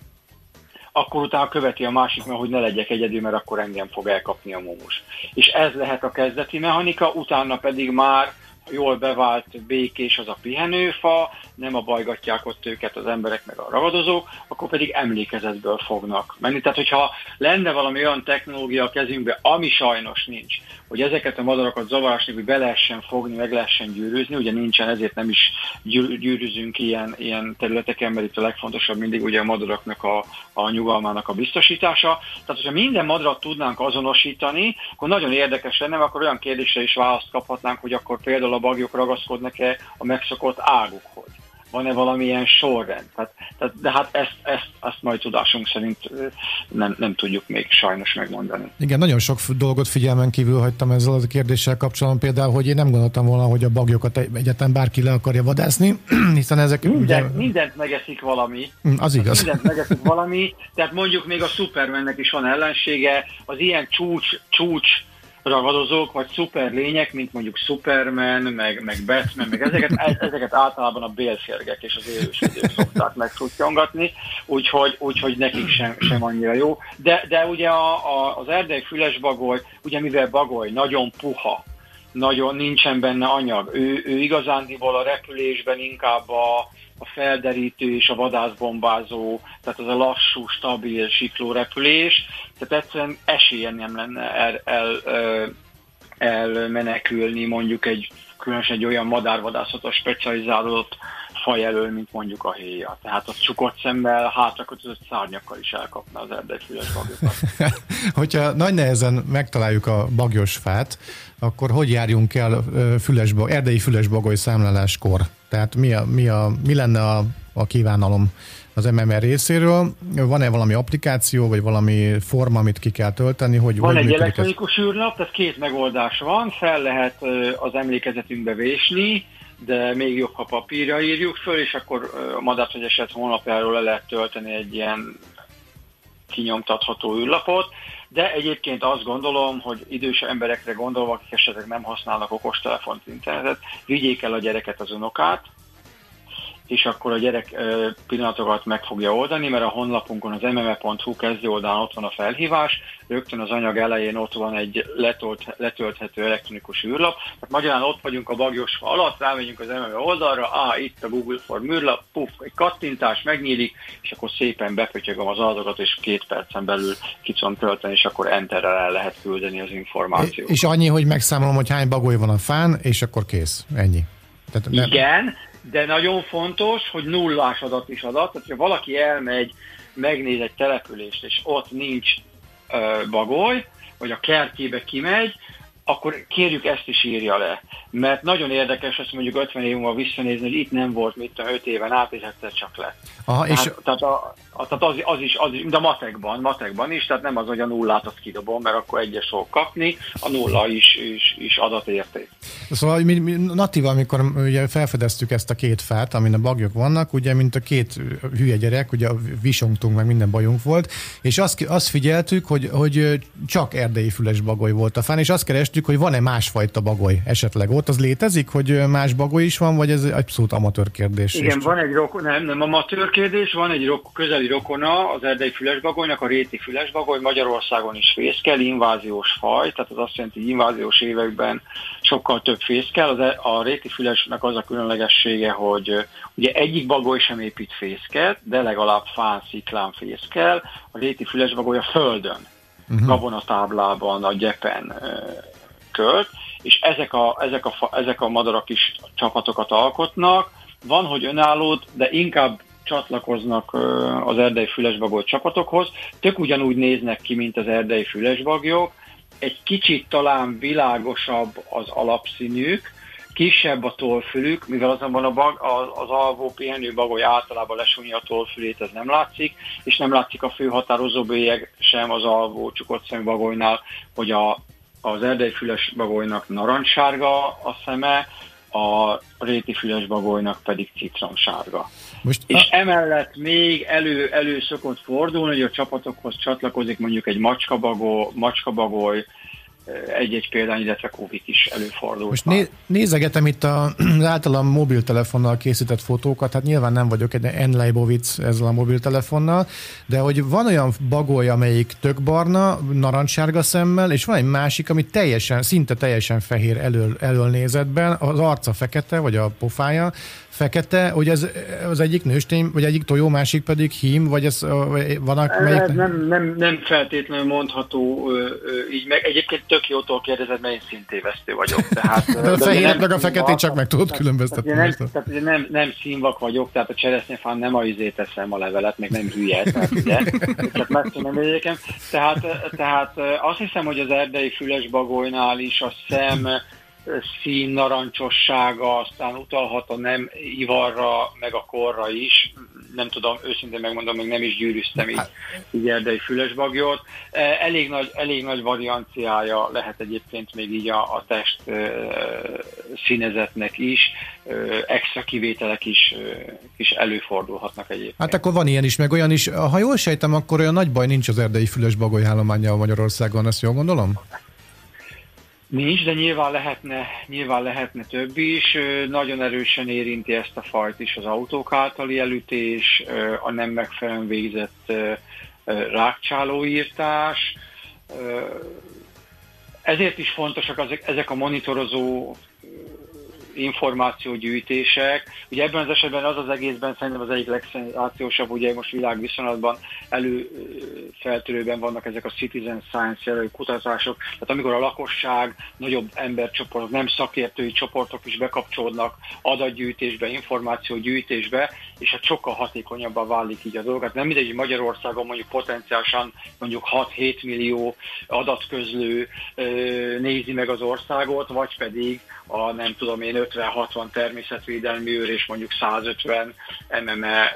akkor utána követi a másik, mert hogy ne legyek egyedül, mert akkor engem fog elkapni a mumus. És ez lehet a kezdeti mechanika, utána pedig már jól bevált békés az a pihenőfa, nem a bajgatják ott őket az emberek meg a ragadozók, akkor pedig emlékezetből fognak menni. Tehát, hogyha lenne valami olyan technológia a kezünkbe, ami sajnos nincs, hogy ezeket a madarakat zavarásni, hogy be lehessen fogni, meg lehessen gyűrűzni, ugye nincsen, ezért nem is gyűrűzünk ilyen, ilyen területeken, mert itt a legfontosabb mindig ugye a madaraknak a, a nyugalmának a biztosítása. Tehát, hogyha minden madarat tudnánk azonosítani, akkor nagyon érdekes lenne, akkor olyan kérdésre is választ kaphatnánk, hogy akkor például a bagyok ragaszkodnak-e a megszokott águkhoz van-e valamilyen sorrend. Tehát, tehát, de hát ezt, ezt, ezt majd tudásunk szerint nem, nem tudjuk még sajnos megmondani. Igen, nagyon sok dolgot figyelmen kívül hagytam ezzel a kérdéssel kapcsolatban, például, hogy én nem gondoltam volna, hogy a bagyokat egyetlen bárki le akarja vadászni, hiszen ezek... Minden, ugye... Mindent megeszik valami. Mm, az igaz. Mindent megeszik valami, tehát mondjuk még a Supermannek is van ellensége, az ilyen csúcs, csúcs ragadozók, vagy szuper lények, mint mondjuk Superman, meg, meg Batman, meg ezeket, e, ezeket általában a bélférgek és az élősödők szokták megfutyongatni, úgyhogy, úgyhogy nekik sem, sem annyira jó. De, de ugye a, a, az erdei füles bagoly, ugye mivel bagoly nagyon puha, nagyon nincsen benne anyag, ő, ő igazándiból a repülésben inkább a, a felderítő és a vadászbombázó, tehát az a lassú, stabil siklórepülés, tehát egyszerűen esélye nem lenne el, el, el, elmenekülni mondjuk egy különösen egy olyan madárvadászatos specializálódott faj elől, mint mondjuk a héja. Tehát az csukott szemmel, hátrakötözött szárnyakkal is elkapna az erdegyfüles bagyokat. Hogyha nagy nehezen megtaláljuk a bagyos fát, akkor hogy járjunk el fülesba, erdei fülesbagoly számláláskor? Tehát mi, a, mi, a, mi lenne a, a kívánalom az MMR részéről? Van-e valami applikáció, vagy valami forma, amit ki kell tölteni? Hogy van egy elektronikus ez? űrlap, tehát két megoldás van, fel lehet az emlékezetünkbe vésni, de még jobb, ha papírra írjuk föl, és akkor a Madár eset honlapjáról le lehet tölteni egy ilyen kinyomtatható űrlapot, de egyébként azt gondolom, hogy idős emberekre gondolva, akik esetleg nem használnak okostelefont, internetet, vigyék el a gyereket, az unokát, és akkor a gyerek pillanatokat meg fogja oldani, mert a honlapunkon az mme.hu kezdő oldalán ott van a felhívás, rögtön az anyag elején ott van egy letolt, letölthető elektronikus űrlap, tehát magyarán ott vagyunk a bagyos alatt, rámegyünk az MMA oldalra, á, itt a Google for űrlap, puff, egy kattintás megnyílik, és akkor szépen bepötyögöm az adatokat, és két percen belül ki tudom tölteni, és akkor enterrel el lehet küldeni az információt. És annyi, hogy megszámolom, hogy hány bagoly van a fán, és akkor kész. Ennyi. Tehát nem... Igen, de nagyon fontos, hogy nullás adat is adat, tehát ha valaki elmegy, megnéz egy települést, és ott nincs ö, bagoly, vagy a kertjébe kimegy, akkor kérjük ezt is írja le. Mert nagyon érdekes ezt mondjuk 50 év múlva visszanézni, hogy itt nem volt, mit tudom, 5 éven át, és egyszer csak lett. Aha, tehát, és... tehát, a, a, tehát az, az, is, az is, de matekban, matekban is, tehát nem az, hogy a nullát azt kidobom, mert akkor egyes fog kapni, a nulla is, is, is adatérték. Szóval mi, mi natíva, amikor ugye felfedeztük ezt a két fát, amin a bagyok vannak, ugye, mint a két hülye gyerek, ugye visongtunk, meg minden bajunk volt, és azt, azt figyeltük, hogy, hogy csak erdei füles bagoly volt a fán, és azt kerestük, hogy van-e másfajta bagoly esetleg ott. Az létezik, hogy más bagoly is van, vagy ez abszolút amatőr kérdés? Igen, van egy rokon, nem, nem amatőr kérdés, van egy rok, közeli rokona az erdei fülesbagolynak, a réti fülesbagoly, Magyarországon is fészkel, inváziós faj, tehát az azt jelenti, hogy inváziós években sokkal több fészkel. Az, e- a réti fülesnek az a különlegessége, hogy ugye egyik bagoly sem épít fészket, de legalább fán, sziklán fészkel, a réti fülesbagoly a földön uh-huh. gabonatáblában, a gyepen költ, és ezek a, ezek, a, ezek a madarak is csapatokat alkotnak. Van, hogy önállót, de inkább csatlakoznak az erdei fülesbagoly csapatokhoz. Tök ugyanúgy néznek ki, mint az erdei fülesbagyok. Egy kicsit talán világosabb az alapszínük, kisebb a tollfülük, mivel azonban a bag, az, alvó pihenő bagoly általában lesúnyi a tollfülét, ez nem látszik, és nem látszik a főhatározó bélyeg sem az alvó csukott szemű bagolynál, hogy a, az erdeifüles bagolynak narancssárga a szeme, a réti füles bagolynak pedig citromsárga. Most és a... emellett még elő, elő szokott fordulni, hogy a csapatokhoz csatlakozik mondjuk egy macskabagó, macskabagoly, egy-egy példány, illetve Covid is előfordult. Most né- nézegetem itt az általam mobiltelefonnal készített fotókat, hát nyilván nem vagyok egy Enleibovic ezzel a mobiltelefonnal, de hogy van olyan bagoly, amelyik tök barna, narancssárga szemmel, és van egy másik, ami teljesen, szinte teljesen fehér elől, elől nézetben, az arca fekete, vagy a pofája, fekete, hogy ez az egyik nőstény, vagy egyik tojó, másik pedig hím, vagy ez van melyik... Nem, nem, nem feltétlenül mondható így meg. Egyébként tök jótól kérdezed, mert én szintévesztő vagyok. Tehát, de a fehéret meg a feketét csak meg tudod különböztetni. Tehát, nem, tehát ugye nem, nem színvak vagyok, tehát a cseresznyefán nem a izét teszem a levelet, meg nem hülye, tehát ugye, csak meg tudom Tehát, tehát azt hiszem, hogy az erdei fülesbagolynál is a szem szín narancsossága, aztán utalhat a nem ivarra, meg a korra is. Nem tudom, őszintén megmondom, még nem is gyűrűztem így, hát- így erdei fülesbagyot. E, elég nagy, elég nagy varianciája lehet egyébként még így a, a test színezetnek is. Extra kivételek is, is előfordulhatnak egyébként. Hát akkor van ilyen is, meg olyan is. Ha jól sejtem, akkor olyan nagy baj nincs az erdei fülesbagoly állománya Magyarországon, ezt jól gondolom? Nincs, de nyilván lehetne, nyilván lehetne több is. Nagyon erősen érinti ezt a fajt is az autók általi elütés, a nem megfelelően végzett rákcsálóírtás. Ezért is fontosak ezek a monitorozó információgyűjtések. Ugye ebben az esetben az az egészben szerintem az egyik legszenzációsabb, ugye most világviszonylatban előfeltörőben vannak ezek a citizen science jelölő kutatások, tehát amikor a lakosság, nagyobb embercsoportok, nem szakértői csoportok is bekapcsolódnak adatgyűjtésbe, információgyűjtésbe, és hát sokkal hatékonyabbá válik így a dolog. Hát nem mindegy, hogy Magyarországon mondjuk potenciálisan mondjuk 6-7 millió adatközlő nézi meg az országot, vagy pedig a nem tudom én 50-60 természetvédelmi őr és mondjuk 150 MME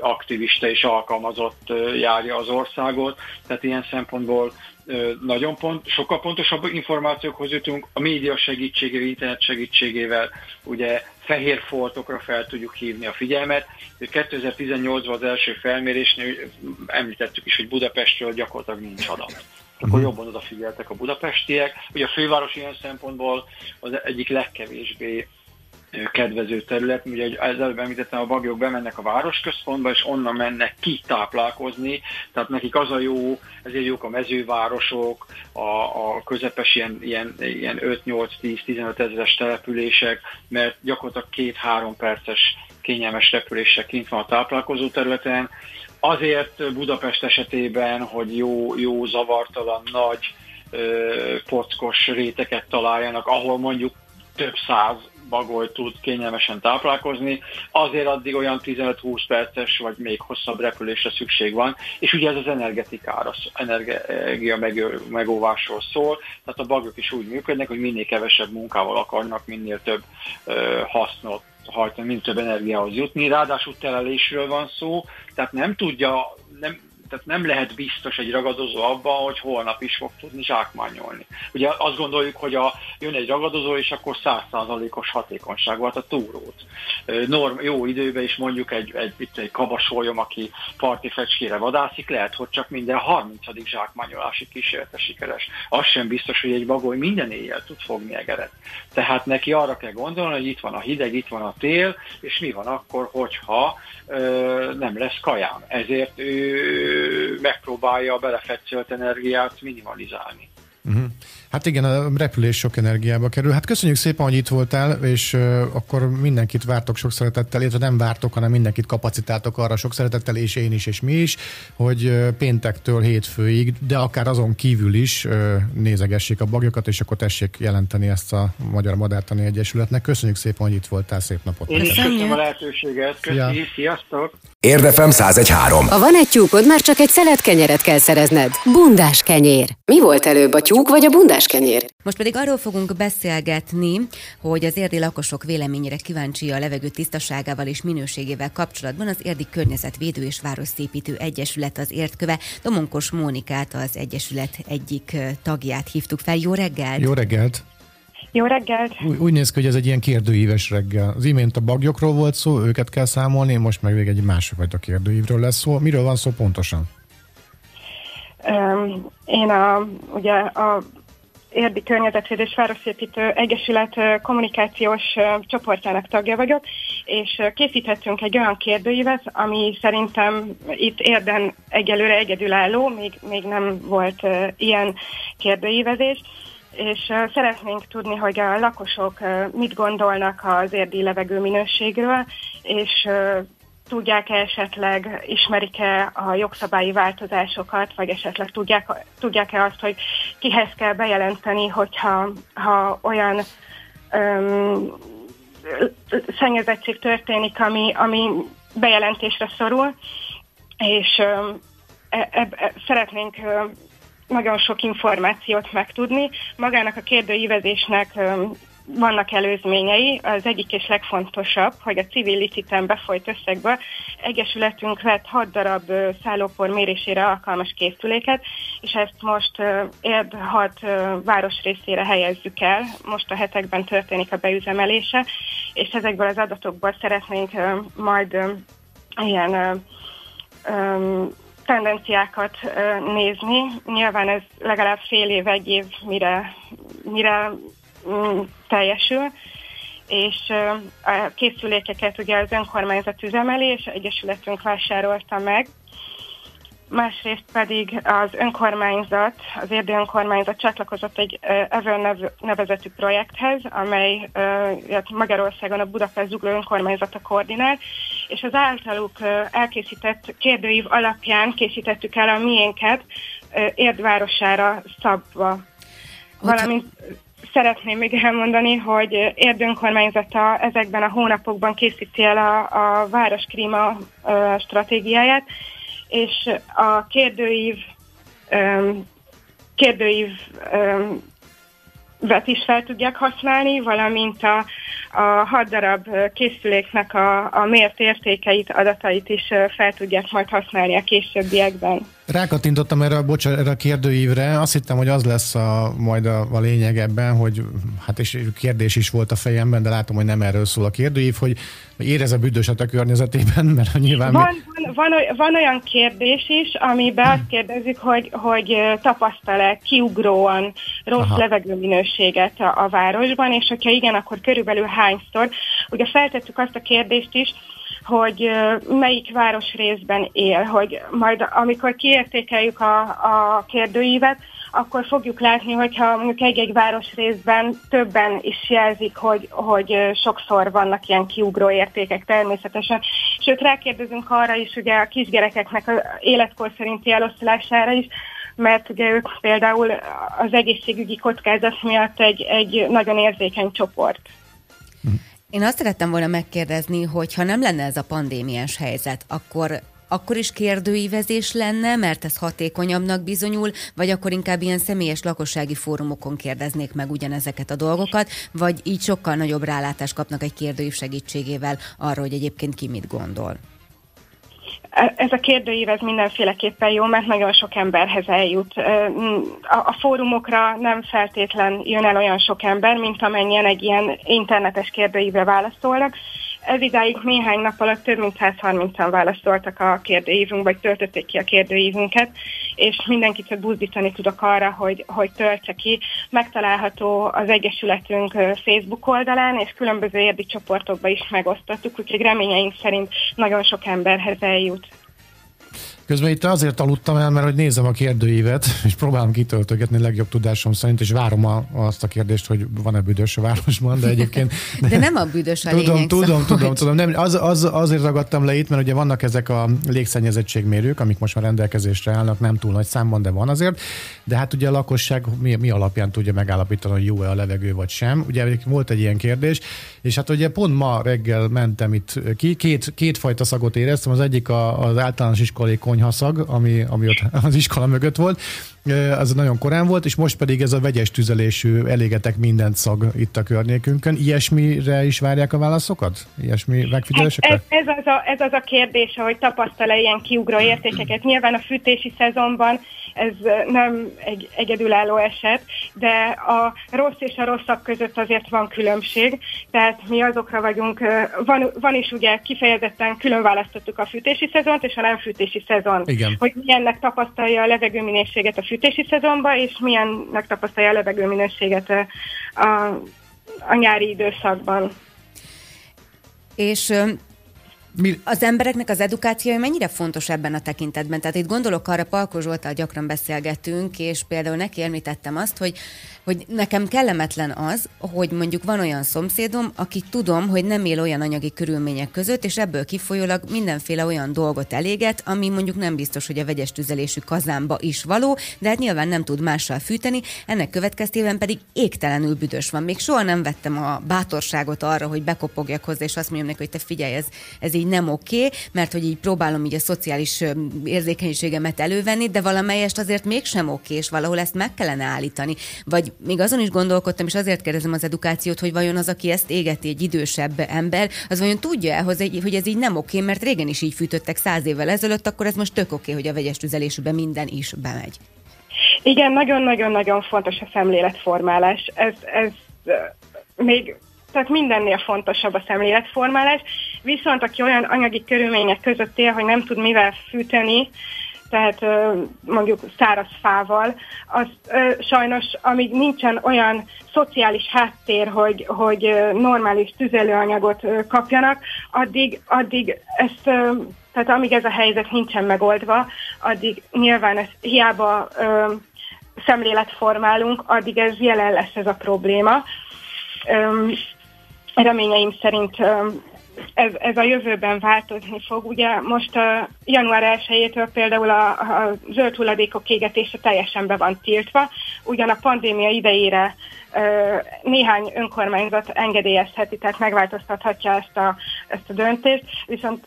aktivista és alkalmazott járja az országot, tehát ilyen szempontból nagyon pont, sokkal pontosabb információkhoz jutunk, a média segítségével, internet segítségével, ugye fehér foltokra fel tudjuk hívni a figyelmet. 2018-ban az első felmérésnél említettük is, hogy Budapestről gyakorlatilag nincs adat akkor uh-huh. jobban odafigyeltek a budapestiek. Ugye a főváros ilyen szempontból az egyik legkevésbé kedvező terület, ugye előbb említettem, a bagyok bemennek a városközpontba, és onnan mennek ki táplálkozni, tehát nekik az a jó, ezért jók a mezővárosok, a, a közepes ilyen, ilyen, ilyen 5-8-10-15 ezeres települések, mert gyakorlatilag két-három perces kényelmes repüléssel kint van a táplálkozó területen, Azért Budapest esetében, hogy jó, jó zavartalan, nagy pockos réteket találjanak, ahol mondjuk több száz bagoly tud kényelmesen táplálkozni, azért addig olyan 15-20 perces vagy még hosszabb repülésre szükség van, és ugye ez az energetikára, energia megóvásról szól, tehát a bagok is úgy működnek, hogy minél kevesebb munkával akarnak minél több ö, hasznot hajtani, mint több energiához jutni. Ráadásul telelésről van szó, tehát nem tudja, nem, Tehát nem lehet biztos egy ragadozó abban, hogy holnap is fog tudni zsákmányolni. Ugye azt gondoljuk, hogy a, jön egy ragadozó, és akkor százszázalékos hatékonyság volt a túrót. Norm, jó időben is mondjuk egy, egy, egy, egy kabasolyom, aki parti fecskére vadászik, lehet, hogy csak minden 30. zsákmányolási kísérlete sikeres. Az sem biztos, hogy egy bagoly minden éjjel tud fogni egeret. Tehát neki arra kell gondolni, hogy itt van a hideg, itt van a tél, és mi van akkor, hogyha ö, nem lesz kajám. Ezért ő megpróbálja a belefetszölt energiát minimalizálni. Uh-huh. Hát igen, a repülés sok energiába kerül. Hát köszönjük szépen, hogy itt voltál, és uh, akkor mindenkit vártok sok szeretettel, illetve nem vártok, hanem mindenkit kapacitáltok arra sok szeretettel, és én is, és mi is, hogy uh, péntektől hétfőig, de akár azon kívül is uh, nézegessék a bagyokat, és akkor tessék jelenteni ezt a Magyar Madártani Egyesületnek. Köszönjük szépen, hogy itt voltál, szép napot! Én is köszönöm a lehetőséget, köszönjük, ja. sziasztok! Érdefem 1013. Ha van egy tyúkod, már csak egy szelet kenyeret kell szerezned. Bundás kenyér. Mi volt előbb, a tyúk vagy a bundás kenyér? Most pedig arról fogunk beszélgetni, hogy az érdi lakosok véleményére kíváncsi a levegő tisztaságával és minőségével kapcsolatban az Érdi Környezetvédő és Városszépítő Egyesület az értköve. Domonkos Mónikát, az Egyesület egyik tagját hívtuk fel. Jó reggelt! Jó reggelt! Jó reggelt! Úgy, úgy néz ki, hogy ez egy ilyen kérdőíves reggel. Az imént a bagyokról volt szó, őket kell számolni, most meg még egy másfajta kérdőívről lesz szó. Miről van szó pontosan? Um, én a, ugye a Érdi Környezetvédő és Városépítő Egyesület kommunikációs csoportjának tagja vagyok, és készítettünk egy olyan kérdőívet, ami szerintem itt érden egyelőre egyedülálló, még, még nem volt ilyen kérdőívezés, és szeretnénk tudni, hogy a lakosok mit gondolnak az érdi levegő minőségről, és tudják-e esetleg, ismerik-e a jogszabályi változásozokat, vagy esetleg tudják, tudják-e azt, hogy kihez kell bejelenteni, hogyha ha olyan öm, szennyezettség történik, ami, ami bejelentésre szorul, és öm, e, e, e, szeretnénk nagyon sok információt megtudni. Magának a kérdőívezésnek vannak előzményei. Az egyik és legfontosabb, hogy a civil liciten befolyt összegből Egyesületünk vett 6 darab szállópor mérésére alkalmas készüléket, és ezt most érd 6 város részére helyezzük el. Most a hetekben történik a beüzemelése, és ezekből az adatokból szeretnénk majd ilyen tendenciákat nézni. Nyilván ez legalább fél év, egy év, mire, mire mm, teljesül, és a készülékeket ugye az önkormányzat üzemeli, és Egyesületünk vásárolta meg, másrészt pedig az önkormányzat, az érdi önkormányzat csatlakozott egy Ever nevezetű projekthez, amely Magyarországon a Budapest Zugló önkormányzata koordinál, és az általuk elkészített kérdőív alapján készítettük el a miénket Érdvárosára szabva. Valamint szeretném még elmondani, hogy Érd önkormányzata ezekben a hónapokban készíti el a, a város klíma stratégiáját, és a kérdőív kérdőív vet is fel tudják használni, valamint a, a hat darab készüléknek a, a mért értékeit, adatait is fel tudják majd használni a későbbiekben. Rákattintottam erre, bocsánat, erre a kérdőívre, azt hittem, hogy az lesz a, majd a, a lényeg ebben, hogy hát és kérdés is volt a fejemben, de látom, hogy nem erről szól a kérdőív, hogy érez a büdöset a környezetében, mert nyilván... Van, mi... van, van, van olyan kérdés is, amiben hmm. azt kérdezik, hogy, hogy tapasztal-e kiugróan rossz Aha. levegőminőséget a, a városban, és hogyha igen, akkor körülbelül hányszor. Ugye feltettük azt a kérdést is, hogy melyik városrészben él, hogy majd amikor kiértékeljük a, a kérdőívet, akkor fogjuk látni, hogyha mondjuk egy-egy városrészben többen is jelzik, hogy, hogy sokszor vannak ilyen kiugró értékek természetesen. Sőt, rákérdezünk arra is, ugye a kisgyerekeknek az életkor szerinti eloszlására is, mert ugye ők például az egészségügyi kockázat miatt egy, egy nagyon érzékeny csoport. Én azt szerettem volna megkérdezni, hogy ha nem lenne ez a pandémiás helyzet, akkor akkor is kérdőívezés lenne, mert ez hatékonyabbnak bizonyul, vagy akkor inkább ilyen személyes lakossági fórumokon kérdeznék meg ugyanezeket a dolgokat, vagy így sokkal nagyobb rálátást kapnak egy kérdőív segítségével arra, hogy egyébként ki mit gondol? Ez a kérdőív ez mindenféleképpen jó, mert nagyon sok emberhez eljut. A fórumokra nem feltétlen jön el olyan sok ember, mint amennyien egy ilyen internetes kérdőívre válaszolnak. Ez idáig néhány nap alatt több mint 130-an válaszoltak a kérdőívünk, vagy töltötték ki a kérdőívünket, és mindenkit csak buzdítani tudok arra, hogy, hogy töltse ki. Megtalálható az Egyesületünk Facebook oldalán, és különböző érdi csoportokba is megosztottuk, úgyhogy reményeink szerint nagyon sok emberhez eljut. Közben itt azért aludtam el, mert hogy nézem a kérdőívet, és próbálom kitöltögetni legjobb tudásom szerint, és várom a, azt a kérdést, hogy van-e büdös a városban, de egyébként... De, de nem a büdös a Tudom, lényeg, tudom, szóval, tudom, tudom. Nem, az, az, azért ragadtam le itt, mert ugye vannak ezek a légszennyezettségmérők, amik most már rendelkezésre állnak, nem túl nagy számban, de van azért. De hát ugye a lakosság mi, mi alapján tudja megállapítani, hogy jó-e a levegő vagy sem. Ugye volt egy ilyen kérdés, és hát ugye pont ma reggel mentem itt ki, két, két fajta szagot éreztem, az egyik a, az általános iskolai konyhaszag, ami, ami ott az iskola mögött volt, az nagyon korán volt, és most pedig ez a vegyes tüzelésű elégetek mindent szag itt a környékünkön. Ilyesmire is várják a válaszokat? Ilyesmi megfigyelésekre? Ez, ez, az a, ez az a kérdés, hogy tapasztal-e ilyen kiugró értékeket. Nyilván a fűtési szezonban ez nem egy egyedülálló eset, de a rossz és a rosszak között azért van különbség, tehát mi azokra vagyunk, van, van is ugye kifejezetten külön választottuk a fűtési szezont és a nem fűtési szezon. Igen. Hogy milyennek tapasztalja a levegőminőséget a fűtési szezonban, és milyennek tapasztalja a levegőminőséget a, a nyári időszakban. És mi? Az embereknek az edukációja mennyire fontos ebben a tekintetben? Tehát itt gondolok arra, Palko Zsoltal gyakran beszélgetünk, és például neki említettem azt, hogy hogy nekem kellemetlen az, hogy mondjuk van olyan szomszédom, aki tudom, hogy nem él olyan anyagi körülmények között, és ebből kifolyólag mindenféle olyan dolgot eléget, ami mondjuk nem biztos, hogy a vegyes tüzelésű kazánba is való, de hát nyilván nem tud mással fűteni, ennek következtében pedig égtelenül büdös van. Még soha nem vettem a bátorságot arra, hogy bekopogjak hozzá, és azt mondjam neki, hogy te figyelj, ez, ez így nem oké, okay, mert hogy így próbálom így a szociális érzékenységemet elővenni, de valamelyest azért mégsem oké, okay, és valahol ezt meg kellene állítani. Vagy még azon is gondolkodtam, és azért kérdezem az edukációt, hogy vajon az, aki ezt égeti, egy idősebb ember, az vajon tudja-e, hogy ez így nem oké, mert régen is így fűtöttek száz évvel ezelőtt, akkor ez most tök oké, hogy a vegyes tüzelésűbe minden is bemegy. Igen, nagyon-nagyon-nagyon fontos a szemléletformálás. Ez, ez még tehát mindennél fontosabb a szemléletformálás, viszont aki olyan anyagi körülmények között él, hogy nem tud mivel fűteni, tehát mondjuk száraz fával, az sajnos, amíg nincsen olyan szociális háttér, hogy, hogy normális tüzelőanyagot kapjanak, addig, addig ezt, tehát amíg ez a helyzet nincsen megoldva, addig nyilván ez hiába szemlélet formálunk, addig ez jelen lesz ez a probléma. Reményeim szerint ez, ez a jövőben változni fog. Ugye most a január 1-től például a, a zöld hulladékok égetése teljesen be van tiltva, ugyan a pandémia idejére néhány önkormányzat engedélyezheti, tehát megváltoztathatja ezt a, ezt a döntést, viszont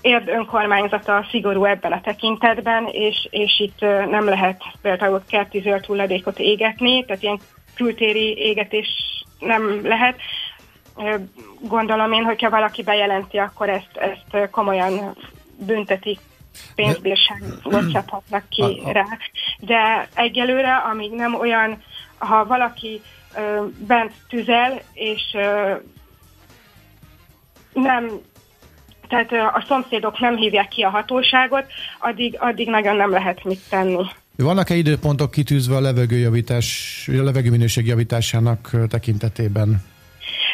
érd önkormányzata szigorú ebben a tekintetben, és, és itt nem lehet például kerti zöld hulladékot égetni, tehát ilyen kültéri égetés nem lehet gondolom én, hogyha valaki bejelenti, akkor ezt, ezt komolyan büntetik pénzbírságot csaphatnak ki rá. De egyelőre, amíg nem olyan, ha valaki ö, bent tüzel, és ö, nem tehát a szomszédok nem hívják ki a hatóságot, addig, addig nagyon nem lehet mit tenni. Vannak-e időpontok kitűzve a levegőjavítás, a levegőminőség javításának tekintetében?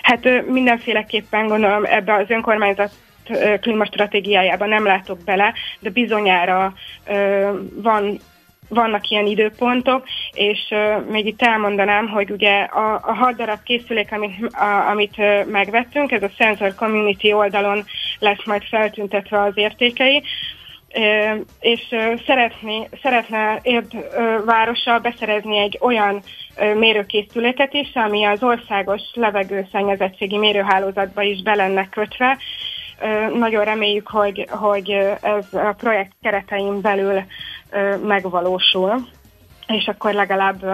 Hát mindenféleképpen gondolom ebbe az önkormányzat klímastratégiájában nem látok bele, de bizonyára van vannak ilyen időpontok, és uh, még itt elmondanám, hogy ugye a, a hat darab készülék, amit, a, amit megvettünk, ez a Sensor Community oldalon lesz majd feltüntetve az értékei, és szeretné, szeretne Érd városa beszerezni egy olyan mérőkészüléket is, ami az országos levegőszennyezettségi mérőhálózatba is be lenne kötve. Nagyon reméljük, hogy, hogy ez a projekt keretein belül megvalósul, és akkor legalább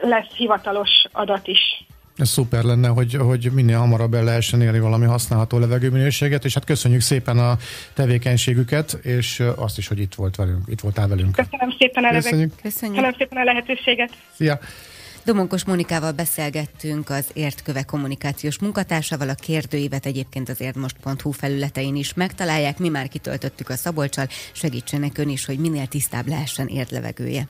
lesz hivatalos adat is Ez szuper lenne, hogy, hogy minél hamarabb el lehessen érni valami használható levegőminőséget, és hát köszönjük szépen a tevékenységüket, és azt is, hogy itt volt velünk, itt voltál velünk. Köszönöm szépen a, Köszönjük. Köszönjük. Köszönöm szépen a lehetőséget. Szia! Domonkos Monikával beszélgettünk az Értköve kommunikációs munkatársával, a kérdőívet egyébként az érdmost.hu felületein is megtalálják, mi már kitöltöttük a Szabolcsal, segítsenek ön is, hogy minél tisztább lehessen érdlevegője.